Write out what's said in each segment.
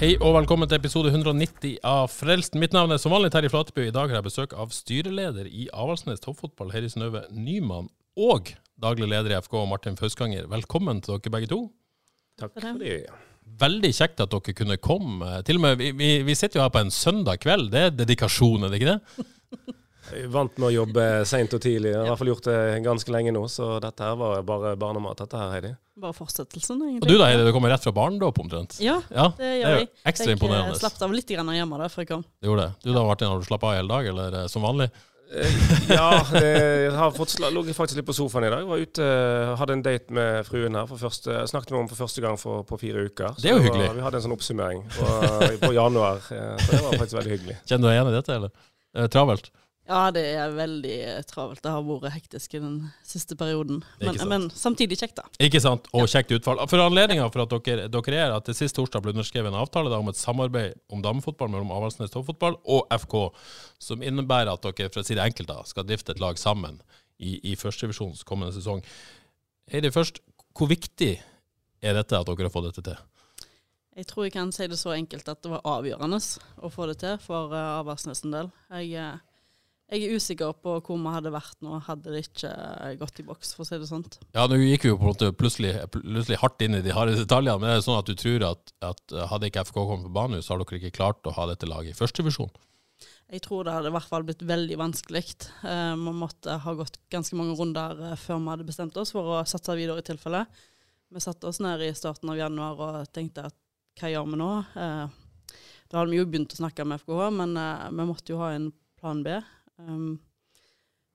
Hei og velkommen til episode 190 av Frelst. Mitt navn er som vanlig Terje Flateby. I dag har jeg besøk av styreleder i Avaldsnes Toppfotball, Heri Synnøve Nyman, og daglig leder i FK, Martin Fauskanger. Velkommen til dere begge to. Takk for det. Veldig kjekt at dere kunne komme. Til og med, vi, vi, vi sitter jo her på en søndag kveld. Det er dedikasjon, er det ikke det? Jeg vant med å jobbe seint og tidlig. Jeg har i hvert fall gjort det ganske lenge nå, så dette her var bare barnemat, dette her, Heidi. Bare fortsettelsen, Og du da, Heidi, du kommer rett fra barndåp omtrent? Ja, Ja, det det er gjør jeg. ekstra Jeg imponerende. Jeg slapp av litt grann hjemme da, før jeg kom. Du gjorde det. Du da, Martin, har du slappet av hele dag, eller eh, som vanlig? Ja, jeg har fått ligget faktisk litt på sofaen i dag. Var ute, hadde en date med fruen her. For første, snakket med henne for første gang for, på fire uker. Det er jo Så hyggelig. Vi hadde en sånn oppsummering på, på januar. eh, Så det var faktisk veldig hyggelig. Kjenner du deg igjen i dette, eller? Det er travelt? Ja, det er veldig eh, travelt. Det har vært hektisk i den siste perioden. Er Men, men samtidig kjekt, da. Ikke sant? Og kjekt utfall. For anledninga for at dere, dere er at det sist torsdag ble underskrevet en avtale da, om et samarbeid om damefotball mellom Avaldsnes Toppfotball og FK, som innebærer at dere for å si det enkelt da, skal drifte et lag sammen i, i førstedivisjons kommende sesong. Heidi, først, hvor viktig er dette at dere har fått dette til? Jeg tror jeg kan si det så enkelt at det var avgjørende å få det til for uh, Avaldsnes en del. Jeg, eh, jeg er usikker på hvor vi hadde vært nå, hadde det ikke eh, gått i boks, for å si det sånn. Ja, nå gikk vi jo på en måte plutselig, plutselig hardt inn i de harde detaljene, men er det sånn at du tror at, at hadde ikke FK kommet på banen, så har dere ikke klart å ha dette laget i førstevisjon? Jeg tror det hadde i hvert fall blitt veldig vanskelig. Eh, måtte ha gått ganske mange runder eh, før vi hadde bestemt oss for å satse videre i tilfelle. Vi satte oss ned i starten av januar og tenkte at hva gjør vi nå? Eh, Da hadde vi jo begynt å snakke med FKH, men eh, vi måtte jo ha en plan B. Um,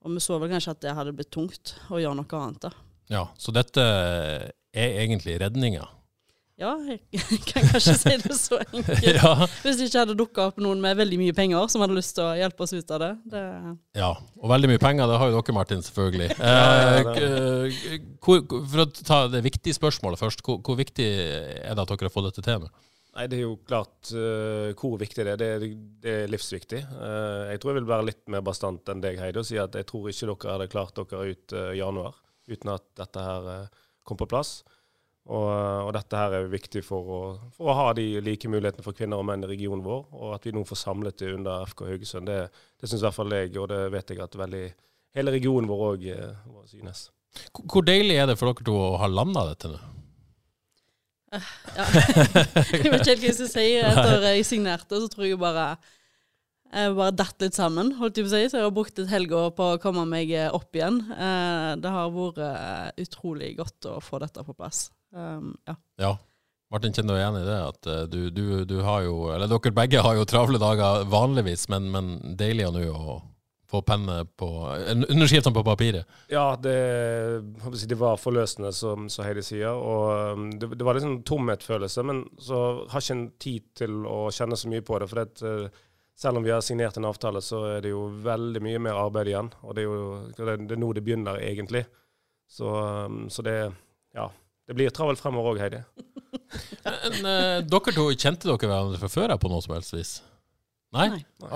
og vi så vel kanskje at det hadde blitt tungt å gjøre noe annet. da. Ja, så dette er egentlig redninga. Ja, jeg kan kanskje si det så enkelt. ja. Hvis det ikke hadde dukka opp noen med veldig mye penger som hadde lyst til å hjelpe oss ut av det. det Ja, og veldig mye penger, det har jo dere, Martin, selvfølgelig. Eh, hvor, for å ta det viktige spørsmålet først, hvor, hvor viktig er det at dere har fått dette til nå? Nei, Det er jo klart uh, hvor viktig det er. Det, er- det er livsviktig. Uh, jeg tror jeg vil være litt mer bastant enn deg, Heidi, og si at jeg tror ikke dere hadde klart dere ut uh, januar uten at dette her kom på plass. Og, og dette her er viktig for å, for å ha de like mulighetene for kvinner og menn i regionen vår, og at vi nå får samlet det under FK Haugesund. Det, det syns i hvert fall jeg, og det vet jeg at veldig, hele regionen vår òg synes. Hvor deilig er det for dere to å ha landa dette nå? Ja. jeg vet ikke helt hva jeg skal si. Etter jeg signerte, så tror jeg bare jeg bare datt litt sammen, holdt jeg på å si. Så jeg har brukt et helgeår på å komme meg opp igjen. Eh, Det har vært eh, utrolig godt å få dette på plass. Um, ja. Ja. Martin, kjenner du igjen i det? At eh, du, du, du har jo Eller dere begge har jo travle dager vanligvis, men, men deilig nå å få penne på Underskriftene på papiret. Ja, det, det var forløsende, som, som Heidi sier. Og um, det, det var litt sånn tomhetsfølelse, men så har ikke en tid til å kjenne så mye på det. For det, eh, selv om vi har signert en avtale, så er det jo veldig mye mer arbeid igjen. Og det er jo det, det er nå det begynner, egentlig. Så, um, så det Ja. Det blir travelt fremover òg, Heidi. Men eh, dere to, kjente dere hverandre fra før her på noe som helst vis? Nei? Nei.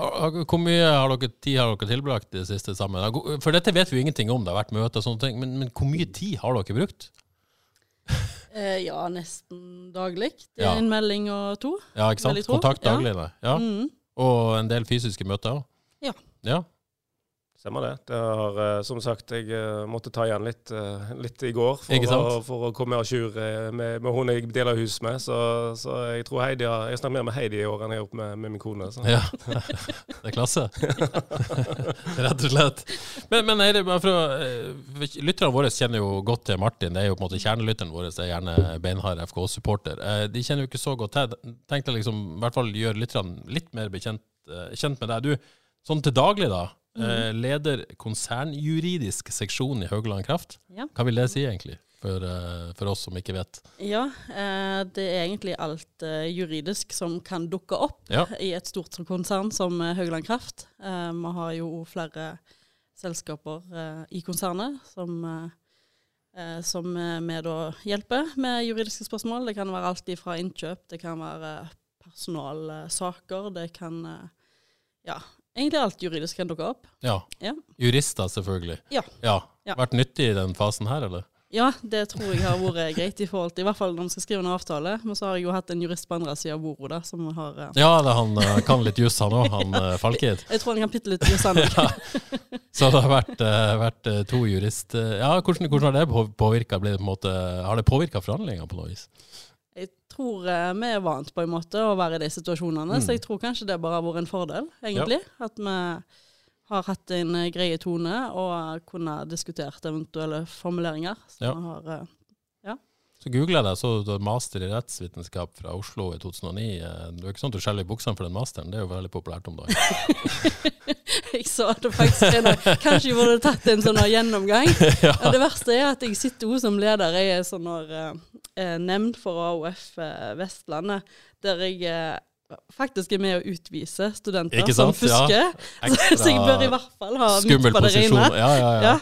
Hvor mye har dere, tid har dere tilbrakt i det siste sammen? For dette vet vi jo ingenting om, det har vært møter og sånne ting, men, men hvor mye tid har dere brukt? Eh, ja, nesten daglig. Det Ja. er en melding og to. Ja, ikke sant? Kontakt daglig, ja. Ja. Mm. Og en del fysiske møter òg? Ja. ja. Stemmer det. det har, eh, som sagt, jeg eh, måtte ta igjen litt, eh, litt i går for, å, for å komme à jour med, med hun jeg deler hus med. Så, så jeg tror Heidi har, jeg snakker mer med Heidi i år enn jeg har gjort med, med min kone. Så. ja. Det er klasse. Rett og slett. Men, men Heidi, bare for å Lytterne våre kjenner jo godt til Martin. Det er jo på en måte Kjernelytteren vår det er gjerne beinhard FK-supporter. De kjenner jo ikke så godt til. Tenkte liksom, i hvert fall gjøre lytterne litt mer bekjent, kjent med deg. Du, sånn til daglig, da. Eh, leder konsernjuridisk seksjon i Haugland Kraft. Ja. Hva vil det si egentlig, for, eh, for oss som ikke vet? Ja, eh, det er egentlig alt juridisk som kan dukke opp Ja. i et stort konsern som Haugland Kraft. Eh, vi har jo flere selskaper i konsernet som, som vi da hjelper med juridiske spørsmål. Det kan være alt fra innkjøp, det kan være personalsaker, det kan Ja, egentlig alt juridisk kan dukke opp. Ja. Ja. Jurister, selvfølgelig. Ja. ja. Vært nyttig i den fasen her, eller? Ja, det tror jeg har vært greit, i forhold til, i hvert fall når vi skal skrive en avtale. Men så har jeg jo hatt en jurist på andre sida av bordet da, som har uh... Ja, det, han uh, kan litt juss, han òg, han uh, Falkid. Jeg tror han kan bitte litt i sanden. Så det har vært, eh, vært eh, to jurist... eh, ja, hvordan, hvordan har det på- påvirka? Har det påvirka forhandlingene på noe vis? Jeg tror eh, vi er vant på en måte å være i de situasjonene, Mm. så jeg tror kanskje det bare har vært en fordel, egentlig. At vi har hatt en eh, greie tone og kunne diskutert eventuelle formuleringer. Så Ja. vi har, eh, Så googla jeg det, så du har master i rettsvitenskap fra Oslo i 2009. Eh, Det er jo ikke sånn at du skjeller i buksene for den masteren, det er jo veldig populært om dagen. jeg så det faktisk en dag. Kanskje jeg burde tatt en sånn gjennomgang. Ja. Og det verste er at jeg sitter også som leder i en sånn her, eh, nemnd for AOF eh, Vestlandet, der jeg eh, faktisk er med å utvise studenter som fusker. Ja. så jeg bør i hvert fall ha skummel på det rene. Ja, ja, ja. Ja.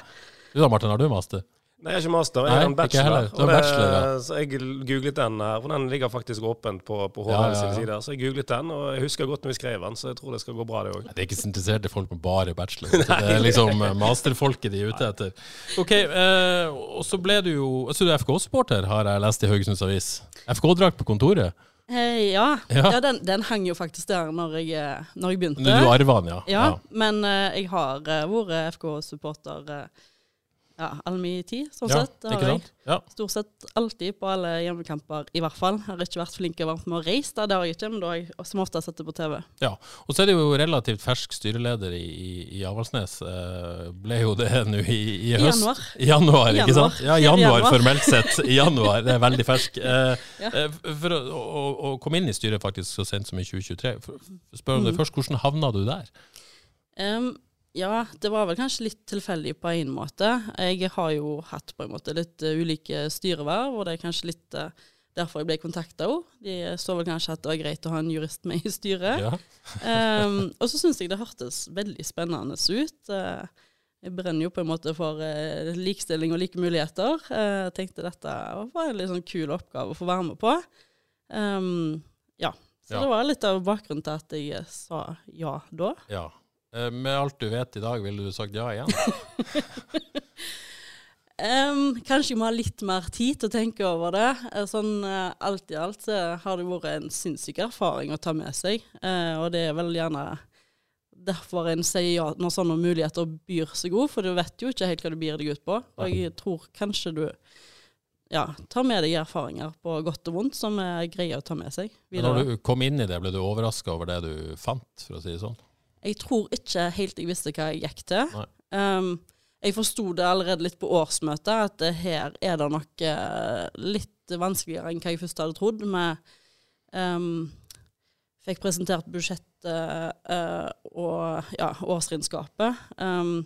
Du da, Martin, har du master? Nei, jeg er ikke master, jeg Nei, er en ikke bachelor. er det- bachelor, ja. Så jeg googlet den her, for den ligger faktisk åpent på, på HL Ja, ja, ja. sine sider. Så jeg googlet den, og jeg husker godt når vi skrev den, så jeg tror det skal gå bra, det òg. Det er ikke så interesserte folk med bare bachelor. Det er liksom eh, masterfolket de er ute etter. Ok, eh, og så ble du jo Så du er FK-supporter, har jeg lest i Haugesunds Avis. FK-drakt på kontoret. Eh, ja, Ja. ja. den, den hang jo faktisk der når jeg, eh, når jeg begynte. Du arva den, ja. Ja, men eh, jeg har eh, vært FK-supporter uh, ja, all min tid, sånn Ja, sett. Det har jeg. Ja. Stort sett alltid på alle hjemmekamper, i hvert fall. Jeg har ikke vært flink og varmt med å reise, da, det har jeg ikke, men da har jeg som ofte sett det på TV. Ja, og så er det jo relativt fersk styreleder i, i, i Avaldsnes. Eh, ble jo det nå i, i høst. januar. I januar, ikke januar. sant? Ja, januar, januar. formelt sett. I januar, det er veldig fersk. Eh, Ja. eh, for å, å, å komme inn i styret faktisk så sent som i 2023, for, for spør om det Mm. først, hvordan havna du der? Em, ja, det var vel kanskje litt tilfeldig på en måte. Jeg har jo hatt på en måte litt eh, ulike styreverv, og det er kanskje litt eh, derfor jeg ble kontakta òg. De så vel kanskje at det var greit å ha en jurist med i styret. Ja. um, og så syns jeg det hørtes veldig spennende ut. Eh, jeg brenner jo på en måte for likestilling og like muligheter. Jeg tenkte dette var en litt sånn kul oppgave å få være med på. Um, ja. Så Ja. det var litt av bakgrunnen til at jeg sa ja da. ja. Eh, med alt du vet i dag, ville du sagt ja igjen? um, kanskje jeg må ha litt mer tid til å tenke over det. Eh, Sånn eh, alt i alt så har det vært en sinnssyk erfaring å ta med seg. Uh, og det er vel gjerne derfor en sier ja når sånne muligheter byr seg god, for du vet jo ikke helt hva du byr deg ut på. Og jeg tror kanskje du ja, tar med deg erfaringer på godt og vondt som er greie å ta med seg videre. Når du kom inn i det, ble du overraska over det du fant, for å si det sånn? Jeg tror ikke helt jeg visste hva jeg gikk til. Um, jeg forsto det allerede litt på årsmøtet, at det her er det nok eh, litt vanskeligere enn hva jeg først hadde trodd. Vi um, fikk presentert budsjettet uh, og ja, årsregnskapet. Um,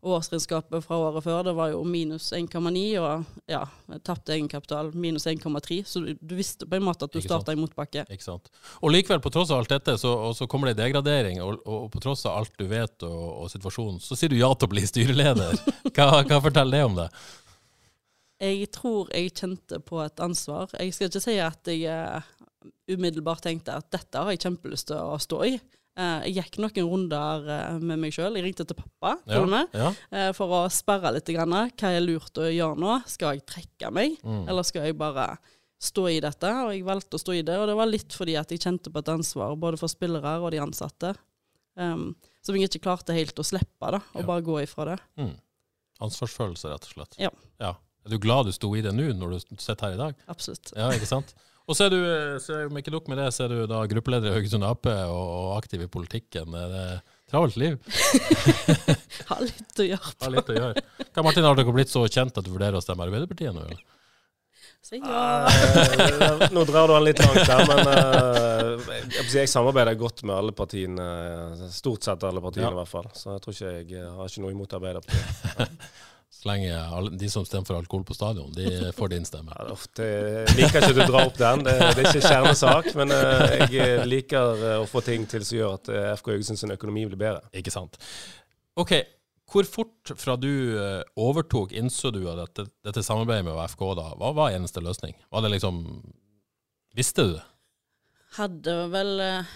årsregnskapet fra året før det var jo minus 1,9, og ja, tapt egenkapital minus 1,3. Så du, du visste på en måte at du starta i motbakke. Ikke sant? Og likevel, på tross av alt dette, så, så kommer det degradering, og, og på tross av alt du vet og, og situasjonen, så sier du ja til å bli styreleder. Hva, hva forteller det om det? Jeg tror jeg kjente på et ansvar. Jeg skal ikke si at jeg eh, umiddelbart tenkte at dette har jeg kjempelyst til å stå i. Eh, jeg gikk noen runder eh, med meg sjøl. Jeg ringte til pappa og med, ja. eh, for å sperre litt. Grann. Hva er lurt å gjøre nå? Skal jeg trekke meg, Mm. eller skal jeg bare stå i dette? Og jeg valgte å stå i det, og det var litt fordi at jeg kjente på et ansvar både for spillere og de ansatte. Um, som jeg ikke klarte helt å slippe, da, og Ja. bare gå ifra det. Mm. Ansvarsfølelse, rett og slett. Ja. ja. Er du glad du sto i det nå, når du sitter her i dag? Absolutt. Ja, ikke sant? Og så er du, så er, om ikke nok med det, så er du da gruppeleder i Haugesund Ap og, og aktiv i politikken. Er det travelt liv? Har litt å gjøre på. Har litt å gjøre. Hva, Martin, har dere blitt så kjent at du vurderer å stemme Arbeiderpartiet nå? Eller? Eh, Nå drar du den litt langt der, men eh, jeg, jeg, samarbeider godt med alle partiene. Stort sett alle partiene, Ja. i hvert fall. Så jeg tror ikke jeg har ikke noe imot Arbeiderpartiet. Så lenge de som stemmer for alkohol på stadion, de får din stemme. Ja, det jeg liker ikke at du drar opp den, det, det er ikke kjernesak. Men eh, jeg liker eh, å få ting til som gjør at eh, FK Haugesund sin økonomi blir bedre. Ikke sant. OK. Hvor fort fra du eh, overtok, innså du at dette, dette samarbeidet med FK da, hva var eneste løsning? Var det liksom Visste du det? hadde vel eh,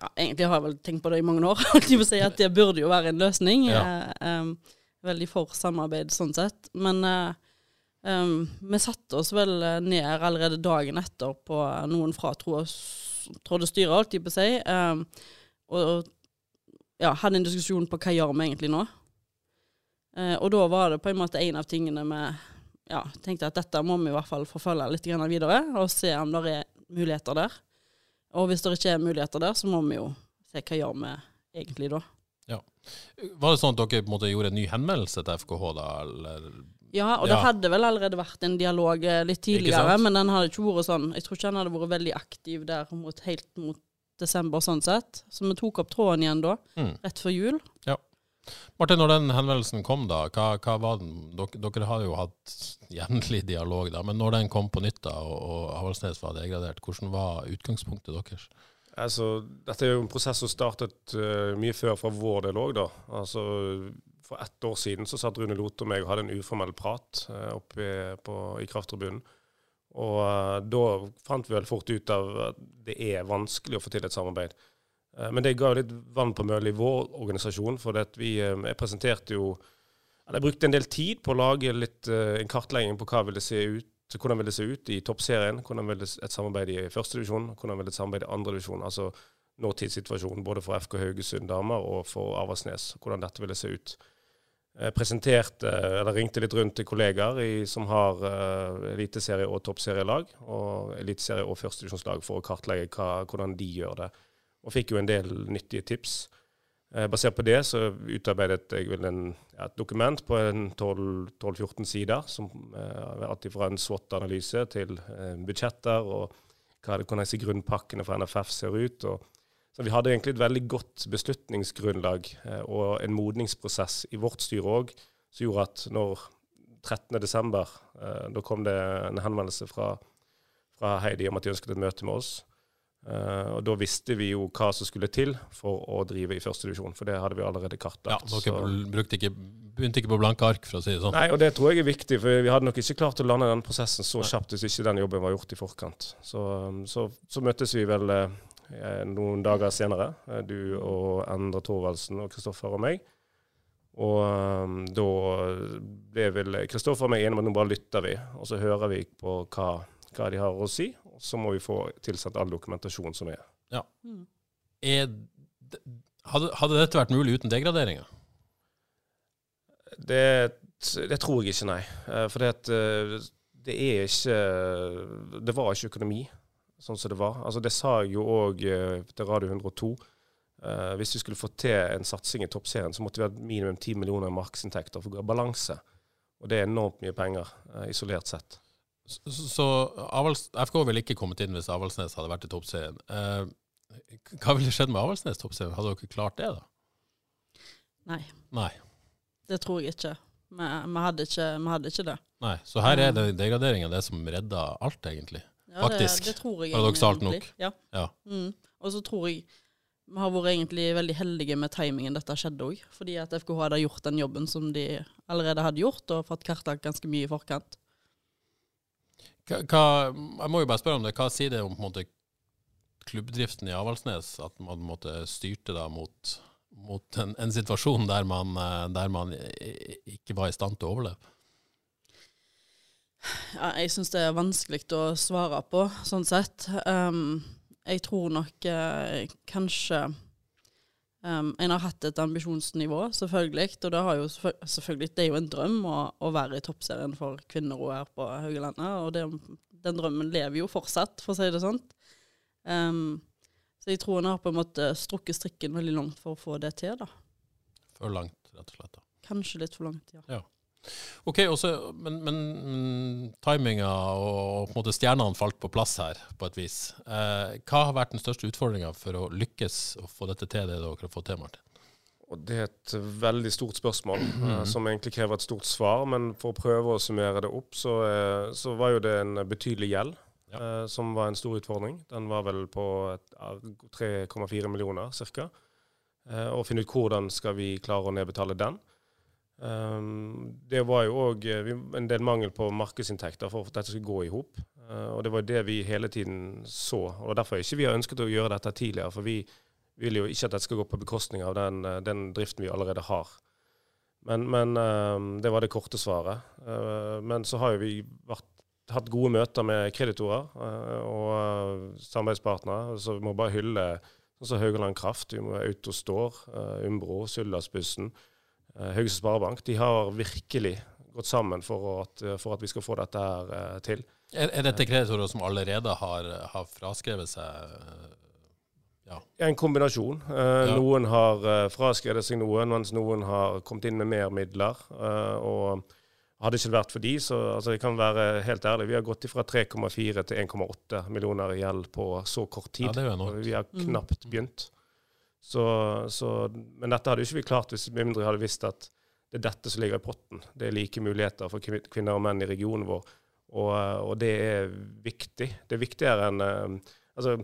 ja, Egentlig har jeg vel tenkt på det i mange år. si At det burde jo være en løsning. Ja. Eh, em, veldig for samarbeid sånn sett. Men eh, em, vi satte oss vel eh, ned allerede dagen etter på noen fra Trådde styre, holdt de på å si. um, og ja, hadde en diskusjon på hva gjør vi egentlig nå. Uh, og da var det på en måte en av tingene vi ja, tenkte at dette må vi i hvert fall forfølge litt videre, og se om det er muligheter der. Og hvis det ikke er muligheter der, så må vi jo se hva gjør vi egentlig da. Var det sånn at dere på en måte gjorde en ny henvendelse til FKH da, eller? Ja, og det Ja. hadde vel allerede vært en dialog eh, litt tidligere, men den hadde ikke vært sånn Jeg tror ikke han hadde vært veldig aktiv der mot, helt mot desember sånn sett. Så vi tok opp tråden igjen da, Mm. rett før jul. Ja. Martin, når den henvendelsen kom da, hva, hva var den? Dere, dere har jo hatt jevnlig dialog da, men når den kom på nytt da, og, og Avaldsnes var degradert, hvordan var utgangspunktet deres? Altså, dette er jo en prosess som startet uh, mye før fra vår del òg, da. Altså, for ett år siden så satt Rune Lote og meg og hadde en uformell prat uh, oppe i krafttribunen. Og uh, da fant vi vel fort ut av at det er vanskelig å få til et samarbeid. Men det ga jo litt vann på mølla i vår organisasjon, for vi jeg presenterte jo eller Jeg brukte en del tid på å lage litt, en kartlegging på hva vil det se ut hvordan vil det se ut i toppserien, hvordan vil et samarbeid i førstedivisjon, hvordan vil et samarbeid i andredivisjon. Altså nåtidssituasjonen både for FK Haugesund damer og for Avaldsnes. Hvordan dette ville se ut. Jeg presenterte, eller ringte litt rundt til kollegaer i, som har uh, eliteserie- og toppserielag, og eliteserie- og førstedivisjonslag, for å kartlegge hva, hvordan de gjør det. Og fikk jo en del nyttige tips. Eh, basert på det så utarbeidet jeg vel en, et dokument på 12-14 sider, som eh, alt fra en SWOT-analyse til eh, budsjetter og hva det, hvordan grunnpakkene for NFF ser ut. Og, så vi hadde egentlig et veldig godt beslutningsgrunnlag eh, og en modningsprosess i vårt styre òg, som gjorde at når 13.12., eh, da kom det en henvendelse fra, fra Heidi om at de ønsket et møte med oss. Eh, og Da visste vi jo hva som skulle til for å drive i førstedivisjon, for det hadde vi allerede kartlagt. Ja, dere ikke, begynte ikke på blanke ark, for å si det sånn. Nei, og det tror jeg er viktig, for vi hadde nok ikke klart å lande den prosessen så kjapt hvis ikke den jobben var gjort i forkant. Så, um, så, så møttes vi vel eh, noen dager senere, eh, du og Endre Thorvaldsen og Kristoffer og meg. Og um, da ble vel Kristoffer og meg enige om at nå bare lytter vi, og så hører vi på hva, hva de har å si. Så må vi få tilsendt all dokumentasjon som er. Er, hadde, hadde dette vært mulig uten degraderinger? Det, det tror jeg ikke, nei. Eh, For det, eh, det er ikke Det var ikke økonomi sånn som det var. Altså Det sa jeg jo òg til Radio 102. Uh, hvis vi skulle få til en satsing i toppserien, så måtte vi ha minimum 10 millioner i markedsinntekter for å ha balanse. Og det er enormt mye penger, uh, isolert sett. Så, så Avals, FK ville ikke kommet inn hvis Avaldsnes hadde vært i toppserien. Eh, hva ville skjedd med Avaldsnes toppserien? Hadde dere klart det, da? Nei, Nei. det tror jeg ikke. Vi, vi, hadde ikke vi hadde ikke det. Nei. Så her er det degraderinga det som redda alt, egentlig. Ja, Faktisk. Det, det tror jeg Paradoksalt nok. Ja. Ja. Mm. Og så tror jeg vi har vært egentlig veldig heldige med timingen dette skjedde òg. Fordi at FKH hadde gjort den jobben som de allerede hadde gjort, og fått kartlagt ganske mye i forkant. Hva, jeg må jo bare spørre om det. Hva sier det om måte, klubbdriften i Avaldsnes? At man måte, styrte da mot, mot en, en situasjon der man, eh, der man ikke var i stand til å overleve? Ja, jeg syns det er vanskelig å svare på, sånn sett. Um, jeg tror nok eh, kanskje um, En har hatt et ambisjonsnivå, selvfølgelig. Og det, har jo, selvfølgelig, det er jo en drøm å, å være i toppserien for kvinner og her på Haugalandet. Og det, den drømmen lever jo fortsatt, for å si det sånn. Um, så jeg tror en har på en måte strukket strikken veldig langt for å få det til, da. For langt, rett og slett. da. Kanskje litt for langt, ja. ja. Ok, også, Men, men timinga og på en måte stjernene falt på plass her, på et vis. Eh, hva har vært den største utfordringa for å lykkes å få dette til, det dere har fått til, Martin? Og Det er et veldig stort spørsmål, eh, som egentlig krever et stort svar. Men for å prøve å summere det opp, så, eh, så var jo det en betydelig gjeld. eh, som var en stor utfordring. Den var vel på 3,4 millioner ca. Eh, og finne ut hvordan skal vi klare å nedbetale den. Um, det var jo òg en del mangel på markedsinntekter for at dette skulle gå i hop. Uh, og det var det vi hele tiden så. Og derfor ikke vi har ønsket å gjøre dette tidligere. For vi vil jo ikke at dette skal gå på bekostning av den, eh, den driften vi allerede har. Men, men eh, det var det korte svaret. Uh, men så har jo vi vært, hatt gode møter med kreditorer eh, og eh, samarbeidspartnere. Så vi må bare hylle sånn Haugaland Kraft, vi må Autostore, uh, Umbro, Suldalsbussen, uh, Haugesund Sparebank. De har virkelig gått sammen for at, for at vi skal få dette her eh, til. Er, er dette kreditorer som allerede har, har fraskrevet seg ja. En kombinasjon. Eh, Ja. Noen har eh, fraskrevet seg noen, mens noen har kommet inn med mer midler. Eh, og hadde ikke det vært for de, så altså, jeg kan være helt ærlig, vi har gått fra 3,4 til 1,8 millioner i gjeld på så kort tid. Ja, det er jo vi har knapt begynt. Så, så, men dette hadde jo ikke vi klart hvis vi mindre hadde visst at det er dette som ligger i potten. Det er like muligheter for kvinner og menn i regionen vår. Og, og det er viktig. Det er viktigere enn eh, Altså,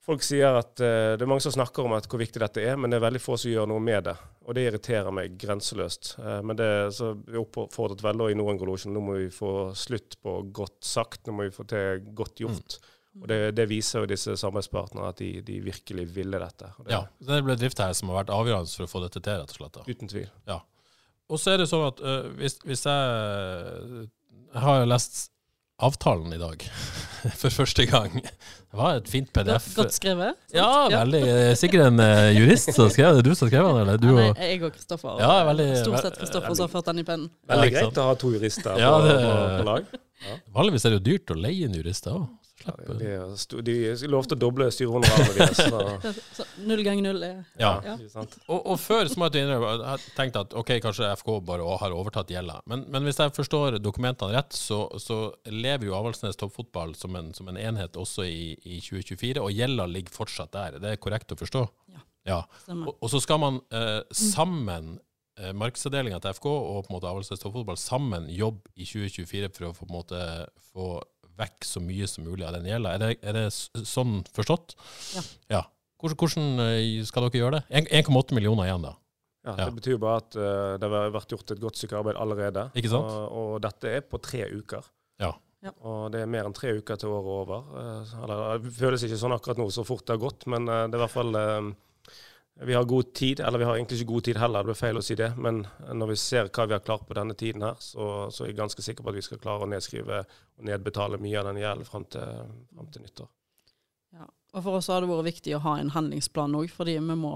folk sier at eh, Det er mange som snakker om hvor viktig dette er, men det er veldig få som gjør noe med det. Og det irriterer meg grenseløst. Eh, men det, så vi oppfordret veldig i Norden Collusion nå må vi få slutt på godt sagt, nå må vi få til godt gjort. Og det, det viser jo disse samarbeidspartnerne at de, de virkelig ville dette. Det, ja. Så det ble drift her som har vært avgjørende for å få dette til, rett og slett. da. Uten tvil. Ja. Og så er det sånn at øh, hvis, hvis jeg Jeg har jo lest avtalen i dag for første gang. Det var et fint PDF. Godt skrevet. sant? Ja, veldig. Sikkert en øh, jurist som skrev det. Du som skrev den, eller? Du Ja, nei, jeg og Kristoffer. Ja, veldig- Stort sett Kristoffer som har ført den i pennen. Veldig greit å ha to jurister Ja, på, det- på, på lag. Vanligvis er det jo dyrt å leie en jurist òg. Ja, de, er sto- de lovte å doble styrehonorarene deres. så- Så null ganger null er Ja. Ja. Og, og før så må jeg innrømme jeg tenkte at ok, kanskje FK bare har overtatt gjelda. Men, men hvis jeg forstår dokumentene rett, så, så lever jo Avaldsnes toppfotball som en, som en enhet også i, i 2024, og gjelda ligger fortsatt der. Det er korrekt å forstå? Ja. ja. Og, og så skal man eh, sammen, eh, markedsavdelinga til FK og på en måte Avaldsnes toppfotball, sammen jobbe i 2024 for å på en måte, få vekk så mye som mulig av den gjelda. Er det, er det sånn forstått? Ja. ja. Hvordan, hvordan eh, skal dere gjøre det? 1,8 millioner igjen, da. Ja, Ja. Det betyr jo bare at uh, det har vært gjort et godt stykke arbeid allerede. Ikke sant? Og, og dette er på tre uker. Ja. Ja. Og det er mer enn tre uker til året er over. Uh, eller det føles ikke sånn akkurat nå, så fort det har gått, men uh, det er i hvert fall Vi har god tid, eller vi har egentlig ikke god tid heller, det blir feil å si det. Men når vi ser hva vi har klart på denne tiden her, så, så er jeg ganske sikker på at vi skal klare å nedskrive og nedbetale mye av den gjelden fram til, frem til nyttår. Ja. Og for oss har det vært viktig å ha en handlingsplan òg, fordi vi må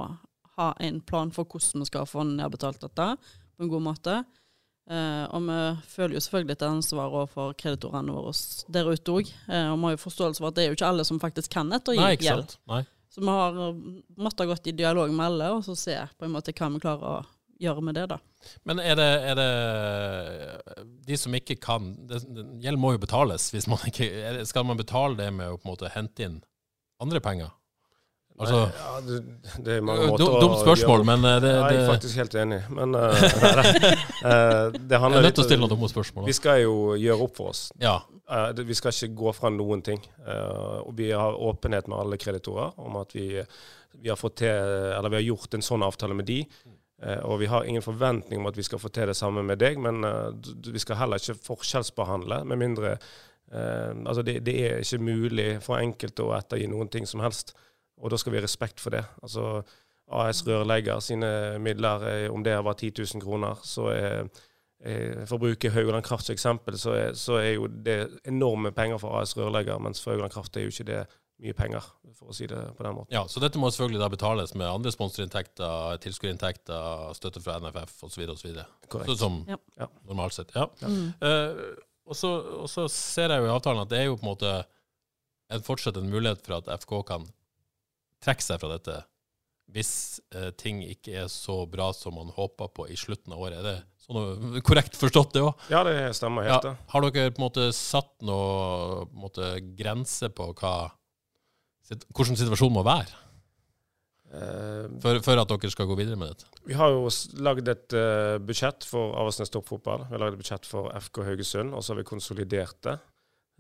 ha en plan for hvordan vi skal få nedbetalt dette på en god måte. Eh, og vi føler jo selvfølgelig et ansvar overfor kreditorene våre der ute òg. Eh, og vi har jo forståelse for at det er jo ikke alle som faktisk kan ettergi Nei, ikke sant? Nei. Så vi har eh, måttet gått i dialog med alle, og så se på en måte hva vi klarer å gjøre med det, da. Men er det, er det de som ikke kan det, Gjeld må jo betales. Man ikke, skal man betale det med å på en måte hente inn andre penger? Altså, ja, det, det er mange måter Dumt spørsmål, men det, det, jeg er faktisk helt enig. Men eh. Eh, det jeg handler er nødt litt til å stille noen dumme spørsmål. Vi skal jo gjøre opp for oss. Ja. Eh, vi skal ikke gå fra noen ting. Eh, og vi har åpenhet med alle kreditorer om at vi, vi, har fått til, eller vi har gjort en sånn avtale med de. Eh, og vi har ingen forventning om at vi skal få til det samme med deg, men eh, vi skal heller ikke forskjellsbehandle, med mindre eh, Altså, det, det er ikke mulig for enkelte å ettergi noen ting som helst. Og da skal vi ha respekt for det. Altså, AS Rørlegger sine midler, eh, om det var 10 000 kroner, så er eh, For å bruke Haugaland Kraft som eksempel, så er, så er jo det enorme penger for AS Rørlegger, mens for Haugaland Kraft er jo ikke det mye penger, for å si det på den måten. ja, Så dette må selvfølgelig da betales med andre sponsorinntekter, tilskuerinntekter, støtte fra NFF osv. osv. Korrekt. Som Ja. Ja. normalt sett. Ja. Mm. Uh, og så ser jeg jo i avtalen at det er jo på en måte en, fortsatt en mulighet for at FK kan trekke seg fra dette hvis eh, ting ikke er så bra som man håper på i slutten av året. Er det sånn korrekt forstått, det òg? Ja, det stemmer helt. Ja. Har dere på en måte satt noe på måte, grense på hva, hvordan situasjonen må være Før, for, for at dere skal gå videre med dette? Vi har jo lagd et uh, budsjett for Avaldsnes toppfotball. Vi har lagd et budsjett for FK Haugesund, og så har vi konsolidert det.